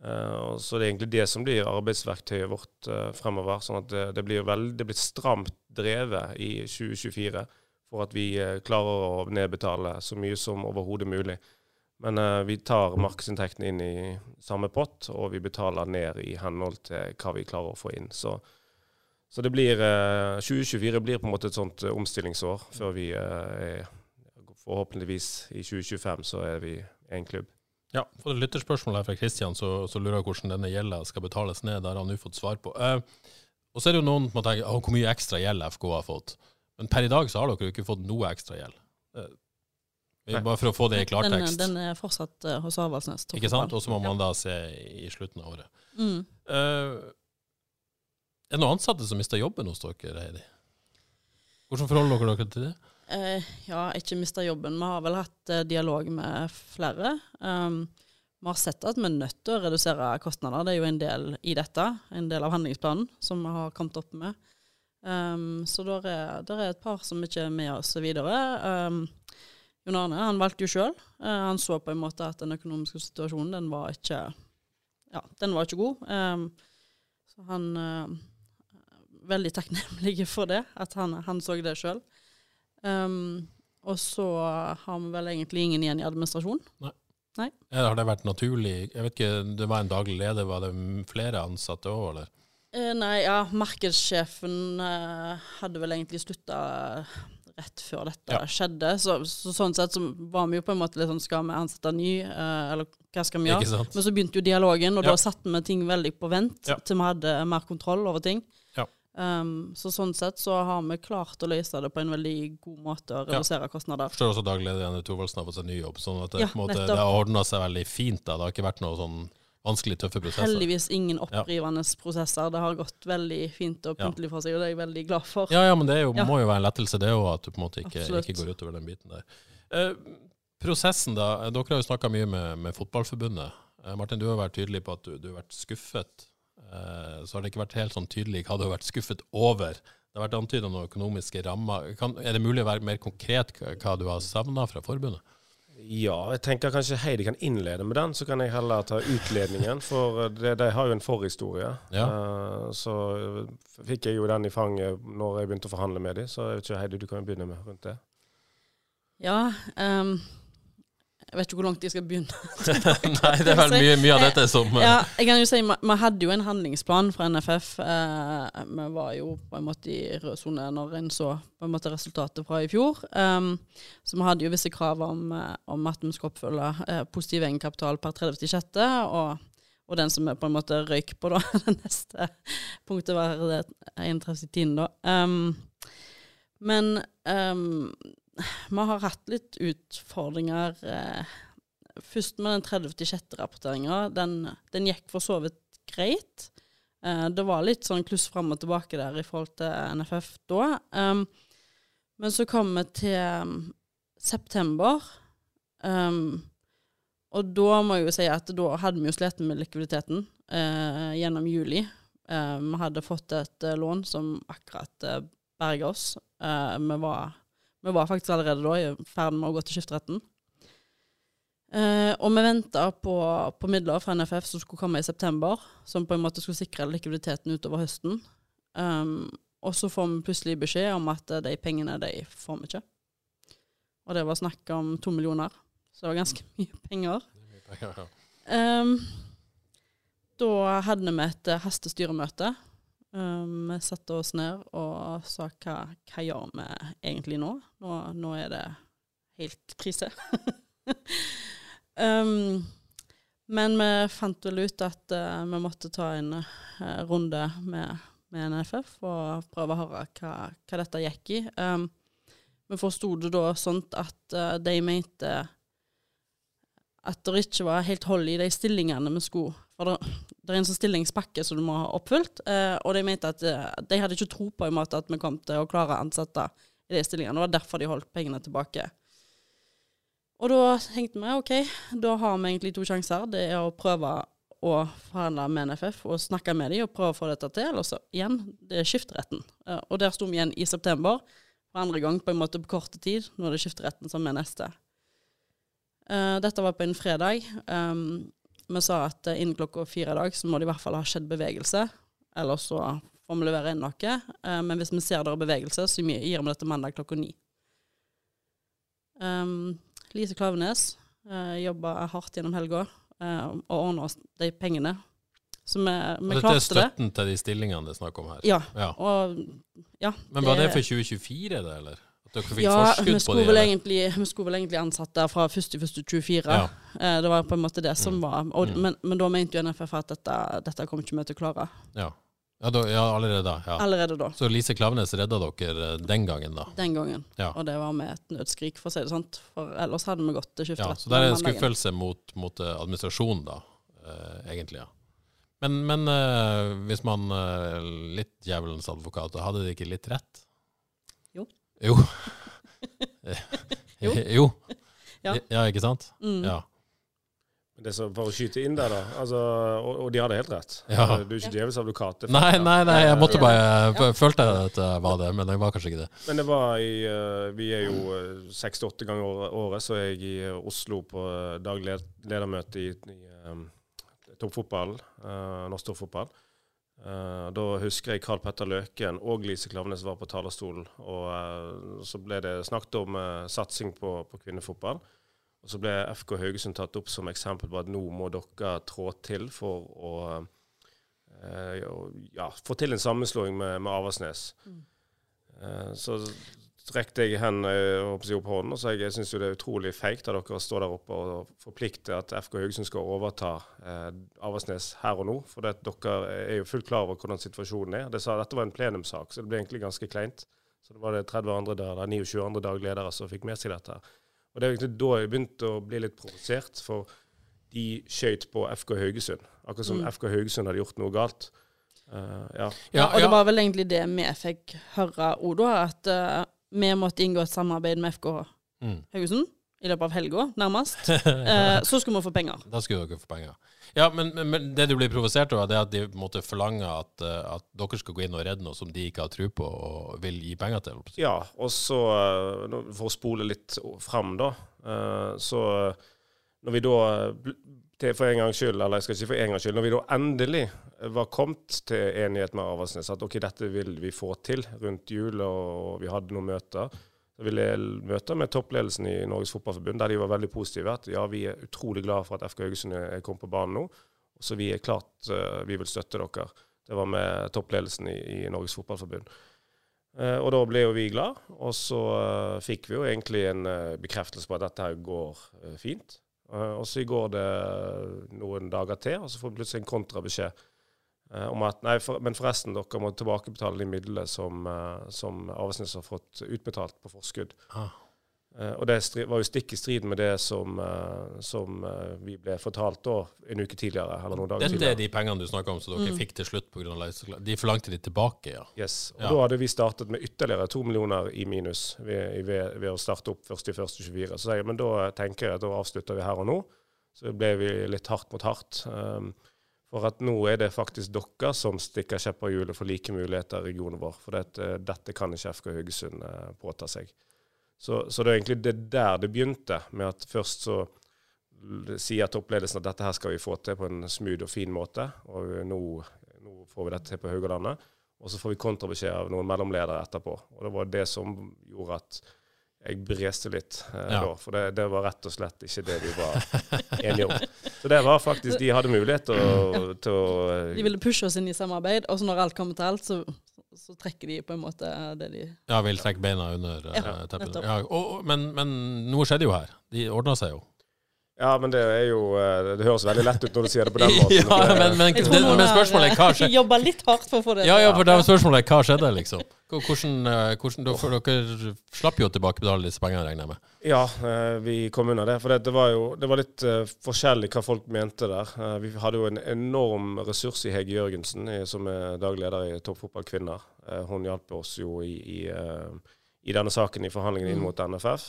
Eh, så det er egentlig det som blir arbeidsverktøyet vårt eh, fremover. sånn at det, blir veldig, stramt drevet i 2024 for at vi eh, klarer å nedbetale så mye som overhodet mulig. Men vi tar markedsinntektene inn i samme pott, og vi betaler ned i henhold til hva vi klarer å få inn. Så så det blir eh, 2024 blir på en måte et sånt omstillingsår før vi er Forhåpentligvis i 2025 så er vi en klubb. Ja, for et lytterspørsmål her fra Kristian, så, så lurer jeg hvordan denne gjelda skal betales ned. Det har han nå fått svar på. Eh, og så er det jo noen som tenker «Å, hvor mye ekstra gjeld FK har fått. Men per i dag så har dere jo ikke fått noe ekstra gjeld. Eh, bare for å få det i klartekst. den er fortsatt uh, hos Avaldsnes. Ikke sant? Og så må man da se i slutten av året. Mm. Eh, er det noen ansatte som mister jobben hos dere, Heidi? Hvordan forholder dere dere til det? Eh, ja, ikke mista jobben. Vi har vel hatt eh, dialog med flere. Um, vi har sett at vi er nødt til å redusere kostnader. Det er jo en del i dette. En del av handlingsplanen som vi har kommet opp med. Um, så der er, der er et par som ikke er med oss videre. Um, Jon Arne han valgte jo sjøl. han så på en måte at den økonomiske situasjonen den var ikke ja, den var ikke god. Um, så han uh, Veldig takknemlig for det, at han, han så det sjøl. Um, og så har vi vel egentlig ingen igjen i administrasjon. Ja, Har det vært naturlig? Jeg vet ikke, Det var en daglig leder, var det flere ansatte òg, eller? Eh, nei, ja, markedssjefen eh, hadde vel egentlig slutta rett før dette Ja. skjedde. Så, så sånn sett så var vi jo på en måte litt sånn Skal vi ansette ny, eh, eller hva skal vi gjøre? Men så begynte jo dialogen, og Ja. da satte vi ting veldig på vent Ja. til vi hadde mer kontroll over ting. Ja. Um, så sånn sett så har vi klart å løse det på en veldig god måte og Ja. redusere kostnader. Forstår også daglederen leder Janne Thorvaldsen har fått seg ny jobb, sånn at det, Ja, på måte, det har ordna seg veldig fint. da. Det har ikke vært noe sånn vanskelig, tøffe prosesser. Heldigvis ingen opprivende prosesser. Det har gått veldig fint og Ja. pyntelig for seg, og det er jeg veldig glad for. Ja, ja, men det jo, Ja. må jo være en lettelse, det òg, at du på en måte ikke, ikke går utover den biten der. Eh, prosessen, da. Dere har jo snakka mye med, med Fotballforbundet. Eh, Martin, du har vært tydelig på at du, du har vært skuffet. Eh, så har det ikke vært helt sånn tydelig hva du har vært skuffet over. Det har vært antyda noen økonomiske rammer. Kan, er det mulig å være mer konkret hva, du har savna fra forbundet? Ja, jeg tenker kanskje Heidi kan innlede med den, så kan jeg heller ta utledningen. For det- de har jo en forhistorie. Ja. Uh, så fikk jeg jo den i fanget når jeg begynte å forhandle med dem. Så jeg vet ikke, Heidi, du kan jo begynne med rundt det. Ja, ehm, jeg vet ikke hvor langt jeg skal begynne. Nei, det er vel mye, mye av dette som eh, Ja, jeg kan jo si, Vi hadde jo en handlingsplan fra NFF. Eh, vi var jo på en måte i rød sone når en så på en måte resultatet fra i fjor. Um, så vi hadde jo visse krav om, eh, om at vi skulle oppfylle eh, positiv egenkapital per 30.6. Og, og den som vi på en måte røyk på, da. Det neste punktet var det 31.10. da. Um, men um, vi har hatt litt utfordringer. Eh, først med den 30.6.-rapporteringa. Den, den gikk for så vidt greit. Eh, det var litt sånn kluss fram og tilbake der i forhold til NFF da. Um, men så kom vi til um, september. Um, og da må jeg jo si at da hadde vi jo slitt med likviditeten eh, gjennom juli. Eh, vi hadde fått et eh, lån som akkurat eh, berga oss. Eh, vi, var, vi var faktisk allerede da i ferd med å gå til skifteretten. Eh, og vi venta på, på midler fra NFF som skulle komme i september, som på en måte skulle sikre likviditeten utover høsten. Um, og så får vi plutselig beskjed om at eh, de pengene de får vi ikke. Og det var snakk om to millioner, så det var ganske mye penger. Um, da hadde vi et eh, hastestyremøte. Um, vi satte oss ned og sa hva, hva gjør vi egentlig nå? nå? Nå er det helt krise. um, men vi fant vel ut at uh, vi måtte ta en uh, runde med, med NFF og prøve å høre hva, hva dette gikk i. Um, vi forsto det da sånn at uh, de mente at det ikke var helt hold i de stillingene vi skulle For det, det er en sånn stillingspakke som du må ha oppfylt. Eh, og de mente at eh, de hadde ikke tro på i måte at vi kom til å klare å ansette i de stillingene. Det var derfor de holdt pengene tilbake. Og da tenkte vi OK, da har vi egentlig to sjanser. Det er å prøve å forhandle med NFF og snakke med dem og prøve å få dette til. Eller så igjen, det er skifteretten. Eh, og der sto vi igjen i september. For andre gang på en måte på korte tid. Nå er det skifteretten som er neste. Uh, dette var på en fredag. Um, vi sa at uh, innen klokka fire i dag så må det i hvert fall ha skjedd bevegelse. Eller så får vi levere inn noe. Uh, men hvis vi ser det er bevegelse, så gir vi dette mandag klokka ni. Um, Lise Klavenes uh, jobba hardt gjennom helga uh, og ordna oss de pengene. Så vi, vi og dette er støtten til de stillingene det er snakk om her? Ja. ja. Og, ja Men var det, det for 2024, det, eller? Dere fikk ja, forskudd på det? Egentlig, vi skulle vel egentlig ansatt der fra 1.1.24. Ja. Eh, det var på en måte det som mm. var. Og, mm. men, men, da mente jo NFF at dette, dette kom ikke vi til å klare. Ja, ja, da, ja allerede da. Ja. Allerede da. Så Lise Klavenes redda dere eh, den gangen, da? Den gangen. Ja. Og det var med et nødskrik, for å si det sånn. For ellers hadde vi gått til skifterett. Ja, så det er en skuffelse mot, mot eh, administrasjonen, da, eh, egentlig. ja. Men, men eh, hvis man eh, Litt djevelens advokat, hadde de ikke litt rett? Jo. Jo. jo. jo. Ja. ja. ikke sant? Mm. Ja. Det så For å skyte inn der, da. Altså, og, og, de hadde helt rett. Ja. Du er ikke djevelens advokat. Nei, nei, nei, jeg måtte bare ja. Følte at det var det, men det var kanskje ikke det. Men det var i uh, Vi er jo seks-åtte ganger året, så er jeg i Oslo på daglig ledermøte i, i um, toppfotballen, uh, norsk toppfotball. Uh, da husker jeg Karl Petter Løken og Lise Klaveness var på talerstolen. og uh, Så ble det snakket om uh, satsing på, på, kvinnefotball. Og Så ble FK Haugesund tatt opp som eksempel på at nå må dere trå til for å ja, få til en sammenslåing med, med Aversnes. Mm. så rekte jeg hen eh, opp hånden og sa jeg, syns det er utrolig feigt av dere å stå der oppe og forplikte at FK Haugesund skal overta eh, Avaldsnes her og nå. For det, dere er jo fullt klar over hvordan situasjonen er. Det sa, dette var en plenumssak, så det ble egentlig ganske kleint. Så det var det 30 andre der, eller 29 andre dagledere som fikk med seg dette. Og Det er egentlig da jeg begynte å bli litt provosert, for de skøyt på FK Haugesund. Akkurat som mm. FK Haugesund hadde gjort noe galt. Uh, ja. Ja, og det var vel egentlig det vi fikk høre, Odo, at uh, vi måtte inngå et samarbeid med FK mm. Haugesund i løpet av helga, nærmest. eh, så skulle vi få penger. Da skulle dere få penger. Ja, men, men, men det du blir provosert over, det er at de måtte forlange at, eh, at, dere skal gå inn og redde noe som de ikke har tro på og vil gi penger til? Ja, og så, eh, for å spole litt fram, da, eh, så når vi da til for en gangs skyld, eller jeg skal ikke for en gangs skyld, når vi da endelig var kommet til enighet med Avaldsnes at ok, dette vil vi få til rundt jul, og vi hadde noen møter. Så ville jeg møte med toppledelsen i Norges Fotballforbund, der de var veldig positive. At ja, vi er utrolig glad for at FK Haugesund er kommet på banen nå. Så vi er klart uh, vi vil støtte dere. Det var med toppledelsen i, Norges Fotballforbund. Uh, og da ble jo vi glad, og så uh, fikk vi jo egentlig en bekreftelse på at dette her går fint. Uh, og så går det noen dager til, og så får vi plutselig en kontrabeskjed uh, om at nei, for, men forresten, dere må tilbakebetale de midlene som, uh, som Avesnes har fått utbetalt på forskudd. Ah. Uh, og det var jo stikk i strid med det som, uh, som uh, vi ble fortalt da en uke tidligere. eller noen dager Dette tidligere. er de pengene du snakker om som dere mm. fikk til slutt pga. leiseklare? De forlangte de tilbake, ja? Yes. Og ja. Da hadde vi startet med ytterligere to millioner i minus ved, ved, ved å starte opp 1.1.24. Så jeg, men da tenker jeg at da avslutter vi her og nå. Så ble vi litt hardt mot hardt. Um, for at nå er det faktisk dere som stikker kjepper i hjulet for like muligheter i regionen vår. For dette, dette kan ikke FK Haugesund påta seg. Så, så, det er egentlig det der det begynte, med at først så sier toppledelsen at dette her skal vi få til på en smooth og fin måte, og nå, nå får vi dette til på Haugalandet. Og så får vi kontrabeskjed av noen mellomledere etterpå. Og det var det som gjorde at jeg breste litt eh, ja. da. For det, det, var rett og slett ikke det vi var enige om. Så det var faktisk De hadde mulighet til å, ja. til å De ville pushe oss inn i samarbeid, og så når alt kommer til alt, så så trekker de på en måte det de Ja, vil trekke beina under ja, uh, teppet. Ja, og, men, men, noe skjedde jo her. De ordna seg jo. Ja, men det er jo eh, Det høres veldig lett ut når du sier det på den måten. ja, men, men, det, men spørsmålet er hva skjedde? jobba litt hardt for å få det Ja, ja, for det er spørsmålet er hva skjedde, liksom? Hvordan, eh, hvordan, dere, for dere slapp jo å tilbakebetale disse pengene, regner jeg med? Ja, eh, vi kom unna det. For det, det var jo det var litt forskjellig hva folk mente der. Vi hadde jo en enorm ressurs i Hege Jørgensen, som er daglig leder i Toppfotballkvinner. Hun hjalp oss jo i, i, i denne saken i forhandlingene inn mot NFF.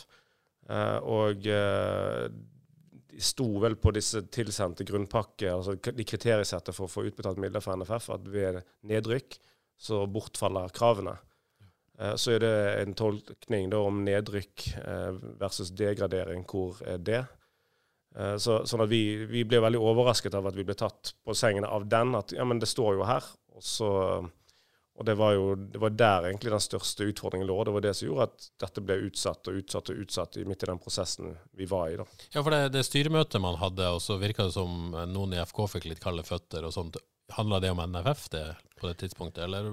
Eh, og de sto vel på disse tilsendte grunnpakker, altså de kriteriesettet for å få utbetalt midler fra NFF, at ved nedrykk så bortfaller kravene. Eh, Så er det en tolkning da om nedrykk eh, versus degradering. Hvor er det? Eh, Så, sånn at vi, vi ble veldig overrasket av at vi ble tatt på sengen av den. At ja, men det står jo her. Og, så, og det var jo det var der egentlig den største utfordringen lå. Det var det som gjorde at dette ble utsatt og utsatt og utsatt i- midt i den prosessen vi var i. da. Ja, for det, det styremøtet man hadde, og så virka det som noen i FK fikk litt kalde føtter og sånt. Handla det om NFF det på det tidspunktet, eller?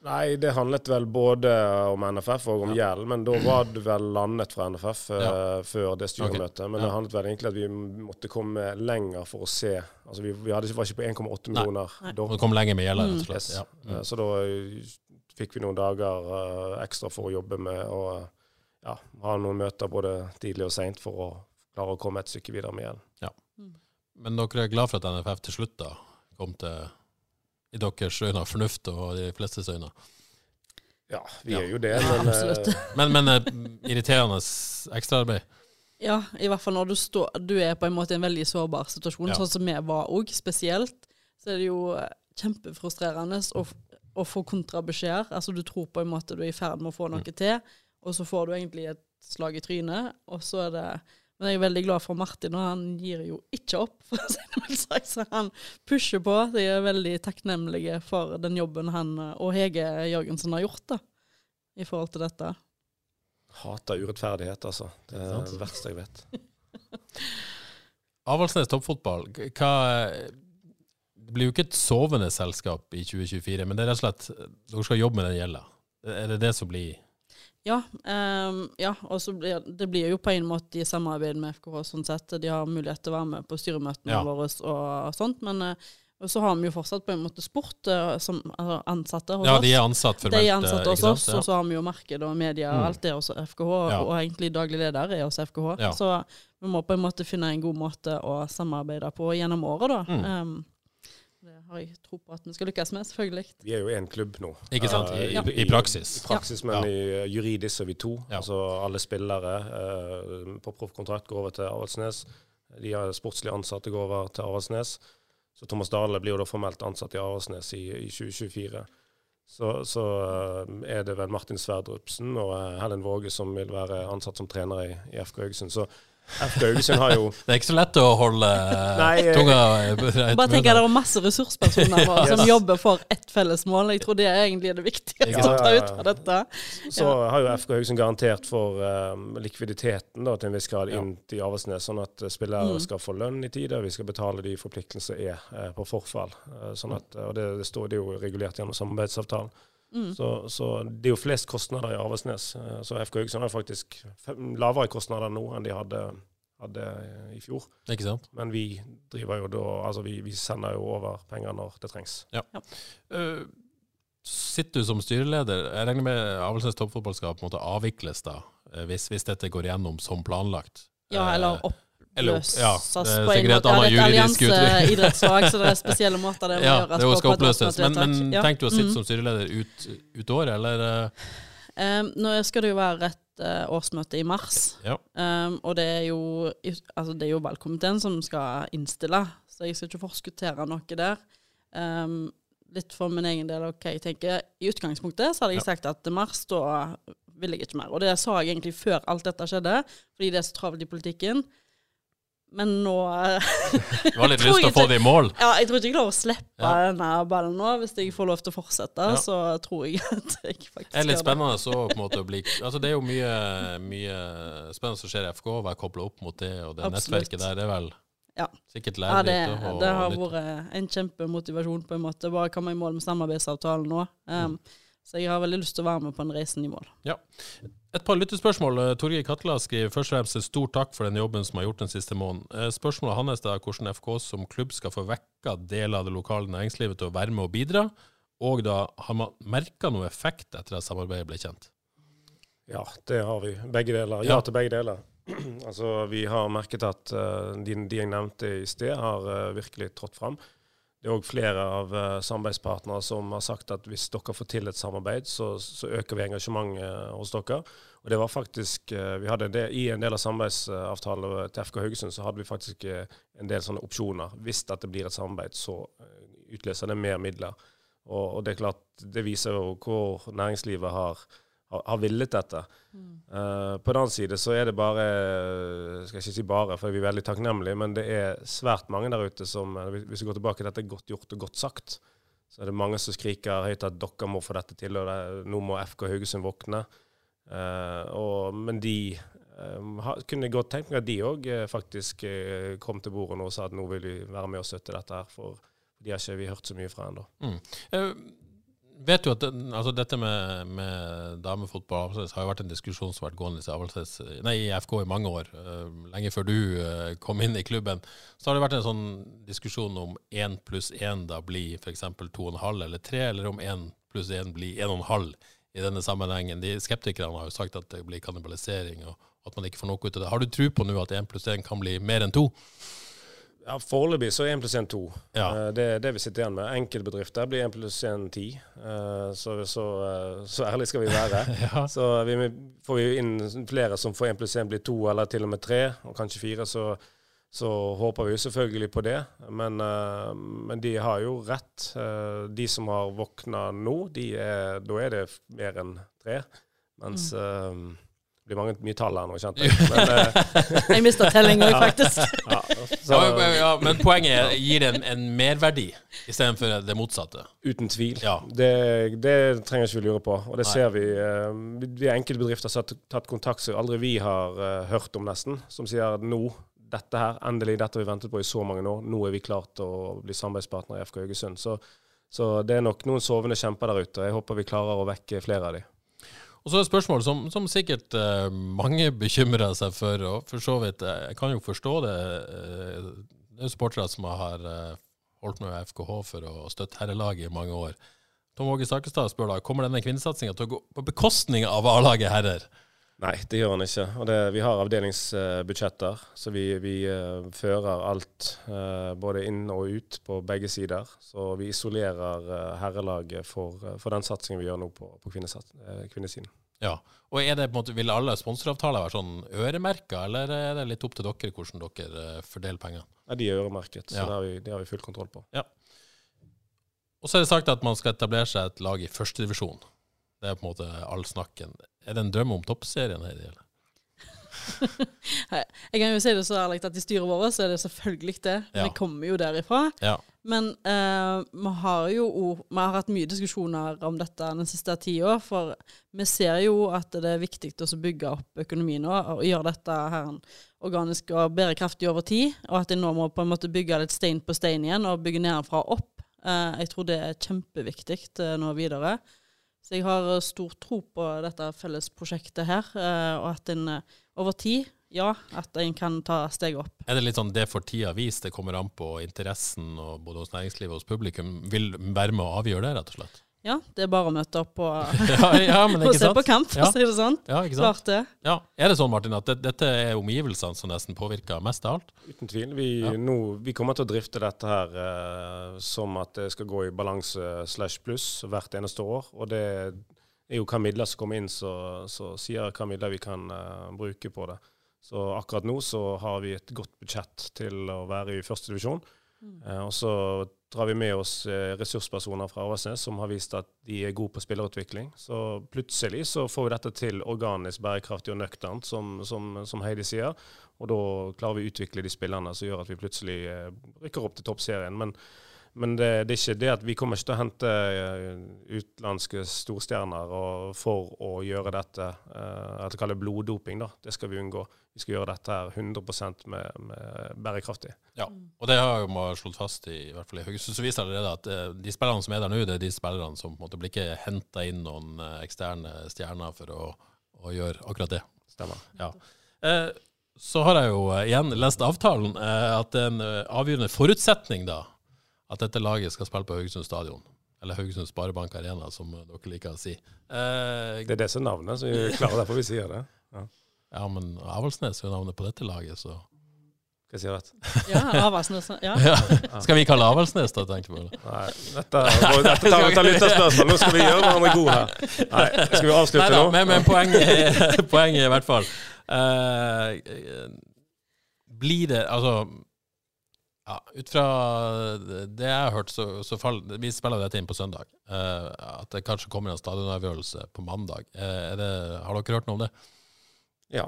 Nei, det handlet vel både om NFF og om gjeld, men da var det vel landet fra NFF eh, Ja. før det styremøtet. Men Ja. det handlet vel egentlig at vi måtte komme lenger for å se Altså vi, vi hadde, var ikke på 1,8 Nei. millioner da. Vi kom lenger med gjelder, rett og slett. Yes. Ja. Mm. Eh, Så da eh, fikk vi noen dager uh, ekstra for å jobbe med å ja, ha noen møter både tidlig og seint for å klare å komme et stykke videre med gjeld. Men dere er glad for at NFF til slutt da kom til i deres øyne fornuft og de flestes øyne? Ja, vi Ja. er jo det, men ja, absolutt. Men, men eh, irriterende ekstraarbeid? Ja, i hvert fall når du, stå, du er på en måte i en veldig sårbar situasjon, Ja. sånn som vi var òg, spesielt. Så er det jo eh, kjempefrustrerende å, å få kontrabeskjeder. Altså du tror på en måte du er i ferd med å få noe Mm. til, og så får du egentlig et slag i trynet, og så er det Men jeg er veldig glad for Martin, og han gir jo ikke opp, for å si det. Så han pusher på. De er veldig takknemlige for den jobben han og Hege Jørgensen har gjort, da, i forhold til dette. hater urettferdighet, altså. Det er Sant. det verste jeg vet. Avaldsnes toppfotball, hva Det blir jo ikke et sovende selskap i 2024, men det er rett og slett dere skal jobbe med den gjelda. Er det det som blir Ja, um, ja og så blir det blir jo på en måte i samarbeid med FKH sånn sett. De har mulighet til å være med på styremøtene Ja. våre og sånt, men eh, og så har vi jo fortsatt på en måte sport eh, som altså, ansatte hos Ja, oss. de er ansatt De er ansatt hos oss, ja. og så har vi jo marked og media og Mm. alt det hos FKH, Ja. og egentlig daglig leder er hos FKH. Ja. Så vi må på en måte finne en god måte å samarbeide på gjennom året, da. Mm. Ehm, det har jeg tro på at vi skal lykkes med, selvfølgelig. Vi er jo én klubb nå. Ikke sant? I, i, i praksis. I praksis, men Ja. i eh, juridisk er vi to. Ja. Altså alle spillere eh, på proffkontrakt går over til Avaldsnes. De har sportslige ansatte går over til Avaldsnes. Så Thomas Dale blir jo da formelt ansatt i Avaldsnes i, i 2024. Så, så eh, er det vel Martin Sverdrupsen og eh, Helen Våge som vil være ansatt som trener i, i FK Haugesund. Så Haugesund har jo Det er ikke så lett å holde Nei, eh, tunga rett Bare tenk at det er masse ressurspersoner nå som jobber for ett felles mål. Jeg tror det er egentlig det viktigste ja, å ta ut av dette. Så har jo FK Haugesund garantert for um, likviditeten da, til en viss grad Ja. inn til Avaldsnes, sånn at eh, spillere Mm. skal få lønn i tide, og vi skal betale de forpliktelsene er eh, på forfall. Sånn at, og det, det, står, det er jo regulert gjennom samarbeidsavtalen. Mm. Så, så det er jo flest kostnader i Avaldsnes. Eh, så FK Haugesund har faktisk lavere kostnader nå enn de hadde, hadde i fjor. Ikke sant? Men vi driver jo da, altså vi, vi sender jo over penger når det trengs. Eh, sitter du som styreleder? Jeg regner med Avaldsnes toppfotball skal på en måte avvikles da, eh, hvis, hvis dette går gjennom som planlagt. Ja, eller opp- oppløses ja, på en måte. Det er et allianseidrettslag, så det er spesielle måter det må ja, gjøres det på skal oppløses. Men, men. Ja. tenk du å sitte Mm. som styreleder ut, ut året, eller? eh, Um, nå skal det jo være et uh, årsmøte i mars, Ja. um, og det er, jo, altså det er jo valgkomiteen som skal innstille, så jeg skal ikke forskuttere noe der. Um, litt for min egen del, ok, jeg tenker I utgangspunktet så hadde jeg sagt at til mars, da vil jeg ikke mer. Og det sa jeg egentlig før alt dette skjedde, fordi det er så travelt i politikken. Men nå eh, Du har litt lyst til å få det i mål? Ja, jeg tror ikke jeg klarer å slippe Ja. denne ballen nå. Hvis jeg får lov til å fortsette, Ja. så tror jeg at jeg faktisk Det er litt spennende så på en måte å bli Altså Det er jo mye, mye spennende som skjer i FK, å være kobla opp mot det, og det Absolutt. nettverket der. Det er vel Ja. sikkert Ja, det, lærerikt. det har vært en kjempemotivasjon, på en måte. Bare komme i mål med samarbeidsavtalen nå. Um, Så jeg har veldig lyst til å være med på en reisen i mål. Ja. Et par lyttespørsmål. Eh, Torgeir Katla skriver først og fremst en stor takk for den jobben som har gjort den siste måneden. Eh, Spørsmålet hans er hvordan FK som klubb skal få vekka deler av det lokale næringslivet til å være med og bidra. Og da har man merka noe effekt etter at samarbeidet ble kjent? Ja, det har vi. Begge deler. Ja, til begge deler. altså, Vi har merket at uh, de, de, jeg nevnte i sted, har uh, virkelig trådt fram. Det er òg flere av uh, samarbeidspartnere som har sagt at hvis dere får til et samarbeid, så, så øker vi engasjementet hos dere. Og det var faktisk, vi hadde det, I en del av samarbeidsavtalen til FK Haugesund så hadde vi faktisk en del sånne opsjoner. Hvis det blir et samarbeid, så utløser det mer midler. Og, og det er klart, det viser jo hvor næringslivet har har, har villet dette. Mm. Uh, på den annen side så er det bare Skal jeg ikke si bare, for vi er veldig takknemlige, men det er svært mange der ute som eh, Hvis vi går tilbake til dette er godt gjort og godt sagt, så er det mange som skriker høyt at dere må få dette til, og det, nå må FK Haugesund våkne. Uh, og, men de uh, kunne godt tenkt meg at de òg faktisk kom til bordet nå og sa at nå vil vi være med og støtte dette her. for de har ikke vi hørt så mye fra ennå. Mm vet jo at den, altså dette med, med damefotball har jo vært en diskusjon som har vært gående i, nei, i FK i mange år. Uh, lenge før du uh, kom inn i klubben. Så har det vært en sånn diskusjon om én pluss én da blir f.eks. to og en halv eller tre, eller om én pluss én blir en og en halv i denne sammenhengen. De Skeptikerne har jo sagt at det blir kannibalisering, og at man ikke får noe ut av det. Har du tro på nå at én pluss én kan bli mer enn to? Ja, Foreløpig så er 1 pluss 1 2. Ja. Uh, det er det vi sitter igjen med. Enkeltbedrifter blir 1 pluss 1 10. Uh, så, så, uh, så, ærlig skal vi være. ja. Så vi, får vi inn flere som får 1 pluss 1 blir 2, eller til og med 3, og kanskje 4, så, så håper vi selvfølgelig på det. Men, eh, men de har jo rett. de som har våkna nå, er, da er det mer enn 3. Mens mm blir mange, mye tall her nå, kjente jeg. Men, uh, jeg mista tellinga, faktisk. ja, så, ja, ja, men poenget er, gir det en, en merverdi istedenfor det motsatte? Uten tvil. Det, det, trenger ikke vi lure på. Og det Nei. ser vi. Uh, vi er enkelte bedrifter som har tatt kontakt som aldri vi har uh, hørt om, nesten. Som sier nå, dette her, endelig, dette har vi ventet på i så mange år. Nå er vi klart til å bli samarbeidspartner i FK Haugesund. Så, så det er nok noen sovende kjemper der ute. Jeg håper vi klarer å vekke flere av dem. Og så er det spørsmål som, som sikkert eh, mange bekymrer seg for, og for så vidt eh, Jeg kan jo forstå det. Uh, det er jo sportere som har uh, holdt med FKH for å støtte herrelaget i mange år. Tom Åge Stakestad spør da kommer denne kvinnesatsinga til å gå på bekostning av A-laget herrer? Nei, det gjør han ikke. Og det, vi har avdelingsbudsjetter, så vi, vi uh, fører alt uh, både inn og ut på begge sider. Så vi isolerer uh, herrelaget for, for, den satsingen vi gjør nå på, på kvinnesiden. Ja, og er det på en måte, Vil alle sponsoravtaler være sånn øremerka, eller er det litt opp til dere hvordan dere fordeler pengene? Nei, De er øremerket, så ja. det, har vi, det har vi full kontroll på. Ja. Og så er det sagt at man skal etablere seg et lag i førstedivisjon. Det er på en måte all snakken. Er det en drøm om toppserien her? Eller? jeg kan jo si det så ærlig at i styret vårt så er det selvfølgelig det. Ja. Vi kommer jo derifra. Ja. Men uh, vi har jo vi har hatt mye diskusjoner om dette den siste tida. For vi ser jo at det er viktig å bygge opp økonomien nå, og gjøre dette her organisk og bærekraftig over tid. Og at de nå må på en måte bygge litt stein på stein igjen og bygge nedenfra og opp. Uh, jeg tror det er kjempeviktig uh, nå videre. Så jeg har eh, stor tro på dette fellesprosjektet her, eh, og at en eh, over tid, ja, at en kan ta steg opp. Er det litt sånn det for tida vis, det kommer an på interessen og både hos næringslivet og hos publikum, vil være med å avgjøre det, rett og slett? Ja, det er bare å møte opp og, ja, ja, og se på kamp, for å si det sånn. Ja, ikke sant? Svarte. Ja. Er det sånn, Martin, at det, dette er omgivelsene som nesten påvirker mest av alt? Uten tvil. Vi, nå, vi kommer til å drifte dette her eh, som at det skal gå i balanse slash pluss hvert eneste år. Og det er jo hva midler som kommer inn, så, så sier hva midler vi kan eh, bruke på det. Så akkurat nå så har vi et godt budsjett til å være i første divisjon. Mm. Eh, og så drar vi med oss eh, ressurspersoner fra Åsnes som har vist at de er gode på spillerutvikling. Så plutselig så får vi dette til organisk, bærekraftig og nøkternt, som, som, som, Heidi sier. Og da klarer vi å utvikle de spillerne som gjør at vi plutselig eh, rykker opp til toppserien. Men, Men det, det, er ikke det at vi kommer ikke til å hente eh, utenlandske storstjerner for å gjøre dette uh, at kaller bloddoping. da. Det skal vi unngå. Vi skal gjøre dette her 100% med, med bærekraftig. Ja, og det har jo man slått fast i, i hvert fall i Haugesund. Så viser allerede at uh, de spillerne som er der nå, det er de spillerne som på en måte blir ikke henta inn noen eksterne stjerner for å, å, gjøre akkurat det. Stemmer. Ja. så har jeg jo igjen lest avtalen, at er en avgjørende forutsetning da at dette laget skal spille på Haugesund stadion. Eller Haugesund Sparebank Arena, som dere liker å si. Eh, det er det som er så vi klarer derfor vi sier det. Ja, ja men Avaldsnes er navnet på dette laget, så Hva sier rett? Ja, Avaldsnes. Ja. ja. Skal vi kalle Avaldsnes, da, tenkte du? Nei, dette, dette tar, av lytterspørsmål. Nå skal vi gjøre hverandre gode her. Nei, skal vi avslutte Neida, nå? Men, men poenget, poenget i hvert fall eh, Blir det Altså ja, Ut fra det jeg har hørt, så, så fall, Vi spiller dette inn på søndag. Eh, at det kanskje kommer en stadionavgjørelse på mandag. Uh, det, har dere hørt noe om det? Ja.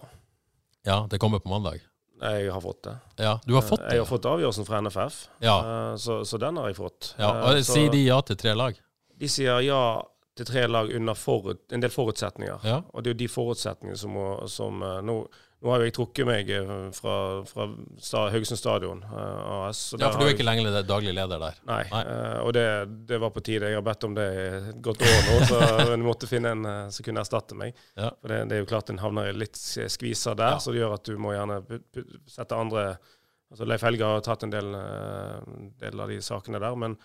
Ja, Det kommer på mandag? Jeg har fått det. Ja, du har fått det? Jeg har fått avgjørelsen fra NFF, ja. uh, så, så, den har jeg fått. Ja, og så, Sier de ja til tre lag? De sier ja til tre lag under forut, en del forutsetninger. Ja. Og det er jo de forutsetningene som, må, som nå nå har jeg trukket meg fra, fra, sta, Haugesund stadion uh, AS. Ja, for du er ikke lenger daglig leder der? Nei, nei. Uh, og det, det, var på tide. Jeg har bedt om det i et godt år nå, så jeg måtte finne en uh, som kunne erstatte meg. Ja. For det, det, er jo klart en havner litt skviser der, ja. så det gjør at du må gjerne sette andre altså Leif Helge har tatt en del, del av de sakene der, men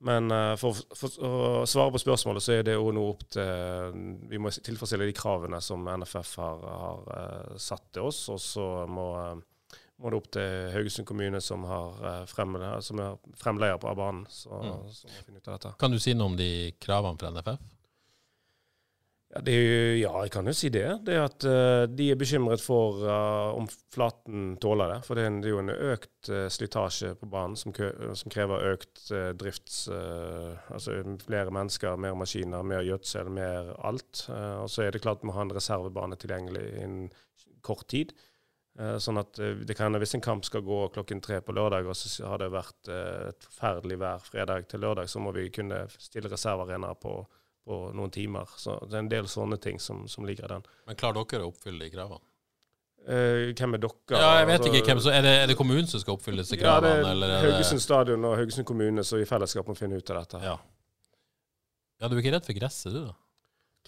men uh, for, for, å svare på spørsmålet, så er det òg nå opp til Vi må tilfredsstille de kravene som NFF har, har uh, satt til oss. Og så må, uh, må, det opp til Haugesund kommune, som, har, fremle, som er fremleier på banen. Så, mm. så må finne ut av dette. Kan du si noe om de kravene fra NFF? Ja, det, ja, jeg kan jo si det. Det er at uh, De er bekymret for uh, om flaten tåler det. For det er, en, det er jo en økt uh, slitasje på banen som, som krever økt drifts... altså flere mennesker, mer maskiner, mer gjødsel, mer alt. og så er det klart vi må ha en reservebane tilgjengelig innen kort tid. sånn at det kan, Hvis en kamp skal gå klokken tre på lørdag, og så har det vært et forferdelig vær fredag til lørdag, så må vi kunne stille reservearenaer på på noen timer. Så det er en del sånne ting som, som ligger i den. Men klarer dere å oppfylle de kravene? Uh, hvem er dere? Ja, jeg vet altså, ikke hvem, så er det, er det, kommunen som skal oppfylle disse kravene? Ja, det er Haugesund stadion og Haugesund kommune som i fellesskap må finne ut av dette. Ja. ja, du er ikke redd for gresset, du da?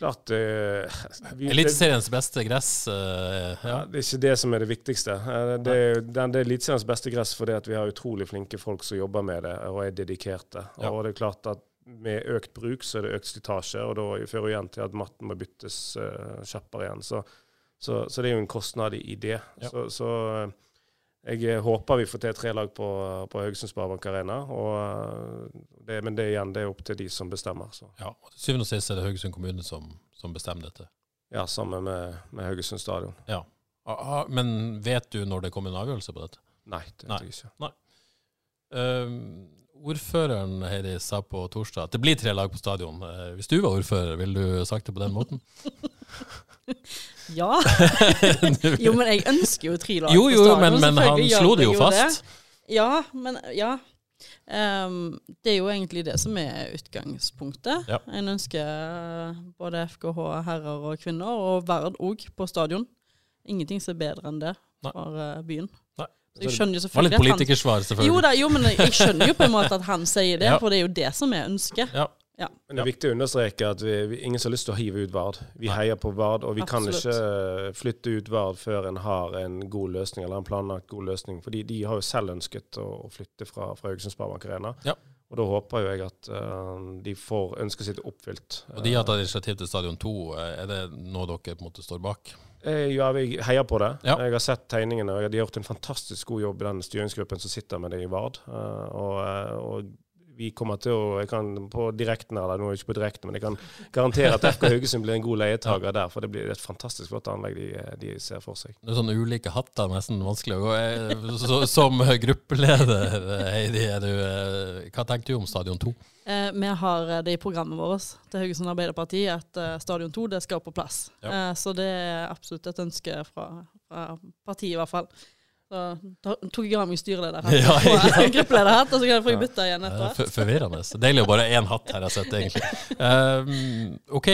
Klart uh, Eliteseriens beste gress? uh, ja. ja. Det er ikke det som er det viktigste. Eh, det er, det er Eliteseriens beste gress fordi at vi har utrolig flinke folk som jobber med det og er dedikerte. Ja. Og det er klart at med økt bruk så er det økt slitasje, og da fører det igjen til at matten må byttes uh, kjappere igjen. Så, så, så, det er jo en kostnad i det. Ja. Så, så, eh, jeg håper vi får til tre lag på, på Haugesund Sparebank Arena. Eh, det, men det, igjen, det er opp til de som bestemmer. Så. Ja, og Til syvende og sist er det Haugesund kommune som, som bestemmer dette? Ja, sammen med, med Haugesund stadion. Ja. Men vet du når det kommer en avgjørelse på dette? Nei, det vet jeg ikke. Nei. Uh, ordføreren Heidi sa på torsdag at det blir tre lag på stadion. Uh, hvis du var ordfører, ville du sagt det på den måten? ja. jo, men jeg ønsker jo tre lag jo, jo, på stadion. Men, men han slo det jo fast. Det. Ja, men ja. Um, det er jo egentlig det som er utgangspunktet. Ja. En ønsker både FKH herrer og kvinner, og Verd òg, på stadion. Ingenting som er bedre enn det for Nei. byen. Nei. Så jeg skjønner jo selvfølgelig Var litt politikersvar, selvfølgelig. Jo, da, jo, men jeg skjønner jo på en måte at han sier det, ja. for det er jo det som er ønsket. Ja. Ja. Men det er viktig å understreke at vi, vi, ingen har lyst til å hive ut Vard. Vi Nei. heier på Vard, og vi Absolutt. kan ikke flytte ut Vard før en har en god løsning, eller en planlagt god løsning. Fordi de har jo selv ønsket å, flytte fra, fra Haugesund Sparebank Arena. Ja. Og da håper jo jeg at uh, de får ønsket sitt oppfylt. Og de har tatt initiativ til Stadion 2. Er det noe dere på en måte står bak? Eh, ja, vi heier på det. Ja. Jeg har sett tegningene, og de har gjort en fantastisk god jobb i den styringsgruppen som sitter med det i Vard. Eh, og, eh, og vi kommer til å jeg kan på direkten eller nå er ikke på direkten, men jeg kan garantere at FK Haugesund blir en god leietager ja. der. For det blir et fantastisk flott anlegg de, de, ser for seg. Det er sånne ulike hatter, nesten vanskelig å gå. Så, som gruppeleder, Heidi, du, hva tenker du om Stadion 2? Eh, vi har det i programmet vårt til Haugesund Arbeiderparti at uh, Stadion 2 det skal på plass. Ja. Eh, så det er absolutt et ønske fra, fra partiet, i hvert fall. Så tok jeg av meg styrelederhatt Ja, og ikke gruppelederhatt, og så kan jeg få bytta igjen etter. for- Forvirrende. Deilig å bare ha én hatt her, jeg har sett, egentlig. Um, OK.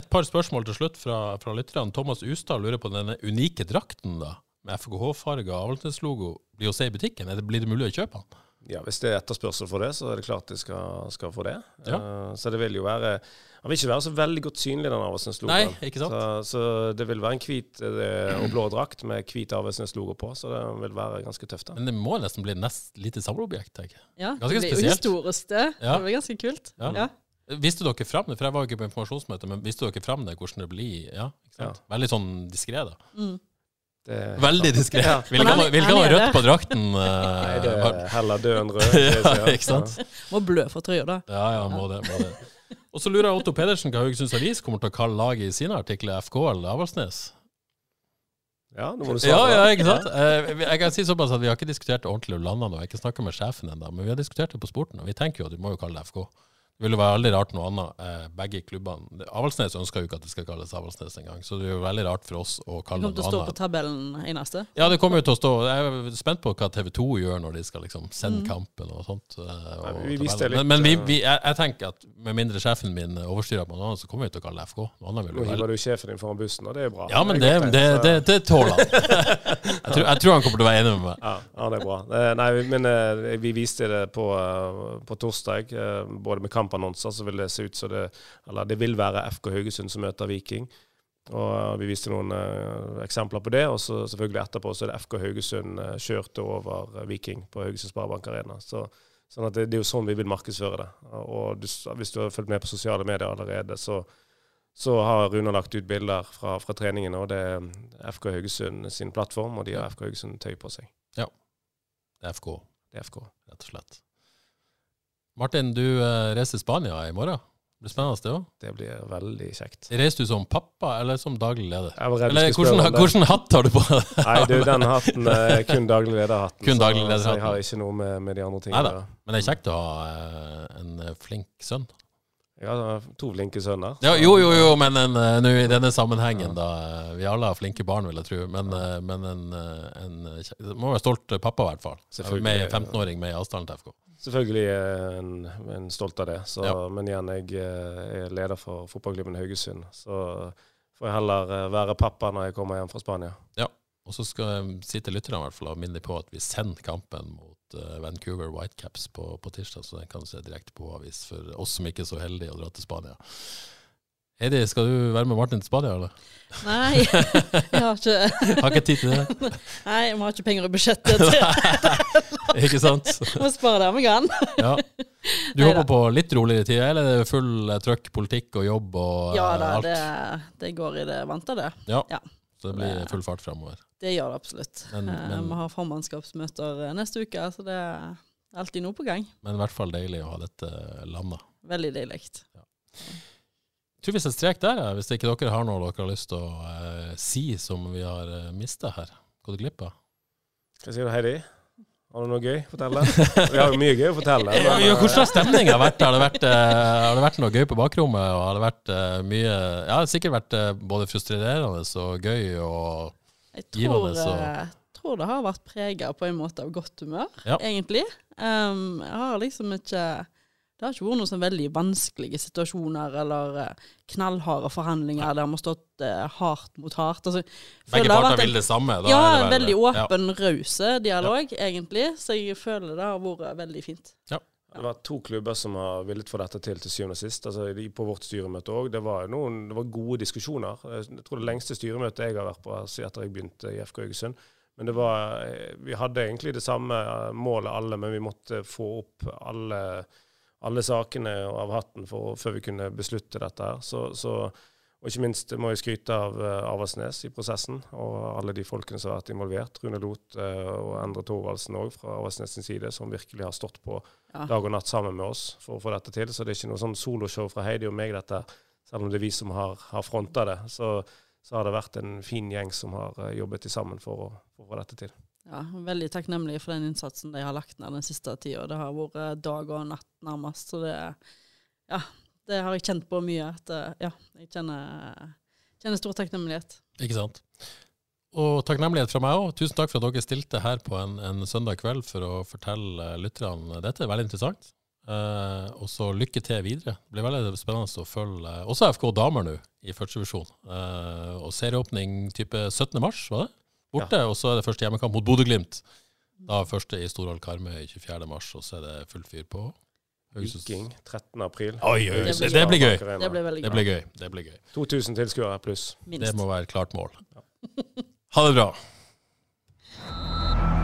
Et par spørsmål til slutt fra, fra lytterne. Thomas Ustad lurer på denne unike drakten da, med FKH-farga Avaldsnes-logo. Blir å se i butikken? Er det, blir det mulig å kjøpe den? Ja, Hvis det er etterspørsel for det, så er det klart de skal, skal få det. Ja. Uh, så det vil jo være Han vil ikke være så veldig godt synlig, den Avaldsnes-logoen. Så, så det vil være en hvit eh, og blå drakt med hvit Avaldsnes-logo på, så det vil være ganske tøft. da. Men det må nesten bli nest lite samleobjekt, tenker jeg. Ja, Ganske det blir jo spesielt. historisk, det. Ja. Det blir ganske kult. Ja. Ja. Visste dere fram det? For jeg var jo ikke på informasjonsmøte, men visste dere fram det, hvordan det blir? Ja, ikke sant? Veldig sånn diskré, da. Mm. Det, Veldig diskré. Ja. Han er rødt på drakten. Nei, eh, det er heller død enn rød. ja, ikke sant? Må blø for trøya, da. Ja, ja, må det. Må det. Og så lurer jeg Otto Pedersen hva Haugesunds Avis kommer til å kalle laget i sine artikler, FK eller Avaldsnes? Ja, nå må du svare. ja, ikke sant? Eh, Jeg kan si såpass at Vi har ikke diskutert det ordentlig og landa nå. Jeg har ikke snakka med sjefen ennå, men vi har diskutert det på sporten. Og vi tenker jo at vi må jo kalle det FK. Det ville være veldig rart noe annet. Eh, begge klubbene Avaldsnes ønsker jo ikke at det skal kalles Avaldsnes engang, så det er jo veldig rart for oss å kalle Det noe kommer det til å stå på tabellen i neste? Ja, det kommer jo til å stå Jeg er spent på hva TV2 gjør når de skal liksom sende Mm. kampen og sånt. eh, Og vi litt, men men vi, eh, vi, jeg, jeg tenker at med mindre sjefen min overstyrer på noe annet, så kommer vi til å kalle det FK. Noe annet vil Nå hiver du sjefen din foran bussen, og det er bra. Ja, men det, det, det, det tåler han. Jeg tror, jeg tror han kommer til å være enig med meg. Ja, ja, det er bra. Nei, men vi viste det på, på torsdag. Både med kampannonser så vil det se ut som det Eller det vil være FK Haugesund som møter Viking. Og Vi viste noen eh, eksempler på det. Og så selvfølgelig etterpå så er det FK Haugesund eh, kjørte over eh, Viking på Haugesund Sparebank Arena. Så, sånn at det, det er jo sånn vi vil markedsføre det. Og du, hvis du har fulgt med på sosiale medier allerede, så, så har Rune lagt ut bilder fra, fra treningene. Og det er FK Haugesund sin plattform, og de har FK Haugesund tøy på seg. Ja. Det er FK, Det er FK. rett og slett. Martin, du eh, reiser til Spania i morgen. Det blir spennende, det òg. Det blir veldig kjekt. Reiser du som pappa eller som daglig leder? Jeg var Eller hvordan, hvordan hatt har du på deg? Nei, du, den hatten er kun daglig lederhatten. Kun så- daglig Så jeg har ikke noe med, med de andre tingene Neida. Men det er kjekt å ha eh, en eh, flink sønn. Ja, to flinke sønner. Ja, jo, jo, jo, men en, nu, i denne sammenhengen, da eh, Vi alle har flinke barn, vil jeg tro. Men, ja. men en, en, en må være stolt pappa, i hvert fall. Med 15-åring med i avstanden til FK. Selvfølgelig en, en stolt av det. Så, Ja. Men igjen, jeg eh, er leder for fotballklubben Haugesund. Så får jeg heller eh, være pappa når jeg kommer hjem fra Spania. Ja, Og så skal jeg si til lytterne i hvert fall, og minne på at vi sender kampen mot eh, Vancouver Whitecaps på, på tirsdag, så den kan du se direkte på avis for oss som ikke er så heldige å dra til Spania. Heidi, skal du være med Martin til Spania, eller? Nei, jeg har ikke, Har ikke tid til det. nei, vi har ikke penger i budsjettet til ikke sant? Må spare der vi kan. Ja. Du Neida. håper på litt roligere tid, eller er det full eh, trøkk, politikk og jobb og Ja eh, da, alt? det, det går i det vante, det. Ja. Ja. Så det blir full fart framover. Det gjør det absolutt. Men- Eh, men- Vi har formannskapsmøter neste uke, så det er alltid noe på gang. Men i hvert fall deilig å ha dette landa. Veldig deilig. Jeg tror vi setter strek der, ja. hvis ikke dere har noe dere har lyst til å eh, si som vi har uh, mista her. Gått glipp av. Hva sier du, Heidi? Har du noe gøy å fortelle? Vi har jo mye gøy å fortelle. Men, ja, eh, hvordan har stemninga vært? Har det vært, eh, har det vært noe gøy på bakrommet? Og har det vært eh, mye Ja, det har sikkert vært eh, både frustrerende og gøy og Givende, Jeg eh, tror det har vært prega på en måte av godt humør, Ja. egentlig. Um, jeg har liksom ikke Det har ikke vært noen sånn veldig vanskelige situasjoner eller eh, knallharde forhandlinger der vi har stått eh, hardt mot hardt. Altså, Begge parter vil det samme. Da Ja, er det vel- veldig Ja. åpen, rause dialog, egentlig. Så jeg føler det har vært veldig fint. Det var to klubber som har villet få dette til til syvende og sist. Altså, på vårt styremøte òg. Det, var det var gode diskusjoner. Jeg tror det lengste styremøtet jeg har vært på siden etter jeg begynte i FK Haugesund. Men det var, eh, vi hadde egentlig det samme eh, målet alle, men vi måtte få opp alle, alle sakene av hatten for, før vi kunne beslutte dette. her. Så, så, og ikke minst må jeg skryte av uh, Avaldsnes i prosessen, og alle de folkene som har vært involvert. Rune Lot eh, og Endre Thorvaldsen òg fra Avaldsnes sin side, som virkelig har stått på Ja. dag og natt sammen med oss for å få dette til. Så det er ikke noe sånn soloshow fra Heidi og meg, dette. Selv om det er vi som har, har fronta det, så, så har det vært en fin gjeng som har eh, jobbet sammen for å, for å få dette til. Ja, veldig takknemlig for den innsatsen de har lagt ned den siste tida. Det har vært eh, dag og natt nærmest. Så det, ja, det har jeg kjent på mye. At, eh, ja, jeg kjenner, kjenner stor takknemlighet. Ikke sant. og takknemlighet fra meg òg. Tusen takk for at dere stilte her på en, en søndag kveld for å fortelle lytterne dette. Veldig interessant. Eh, og så lykke til videre. Det blir veldig spennende å følge også FK damer nå i første divisjon. Uh, og serieåpning type 17. mars, var det? Borte. Ja. Og så er det første hjemmekamp mot Bodø-Glimt. Da første i Storhall Karmøy 24. mars, og så er det full fyr på Viking 13. april. Oi, oi, det, det, blir gøy. Det blir veldig det blir gøy. Det blir gøy. 2000 tilskuere pluss. Minst. Det må være klart mål. Ja. ha det bra.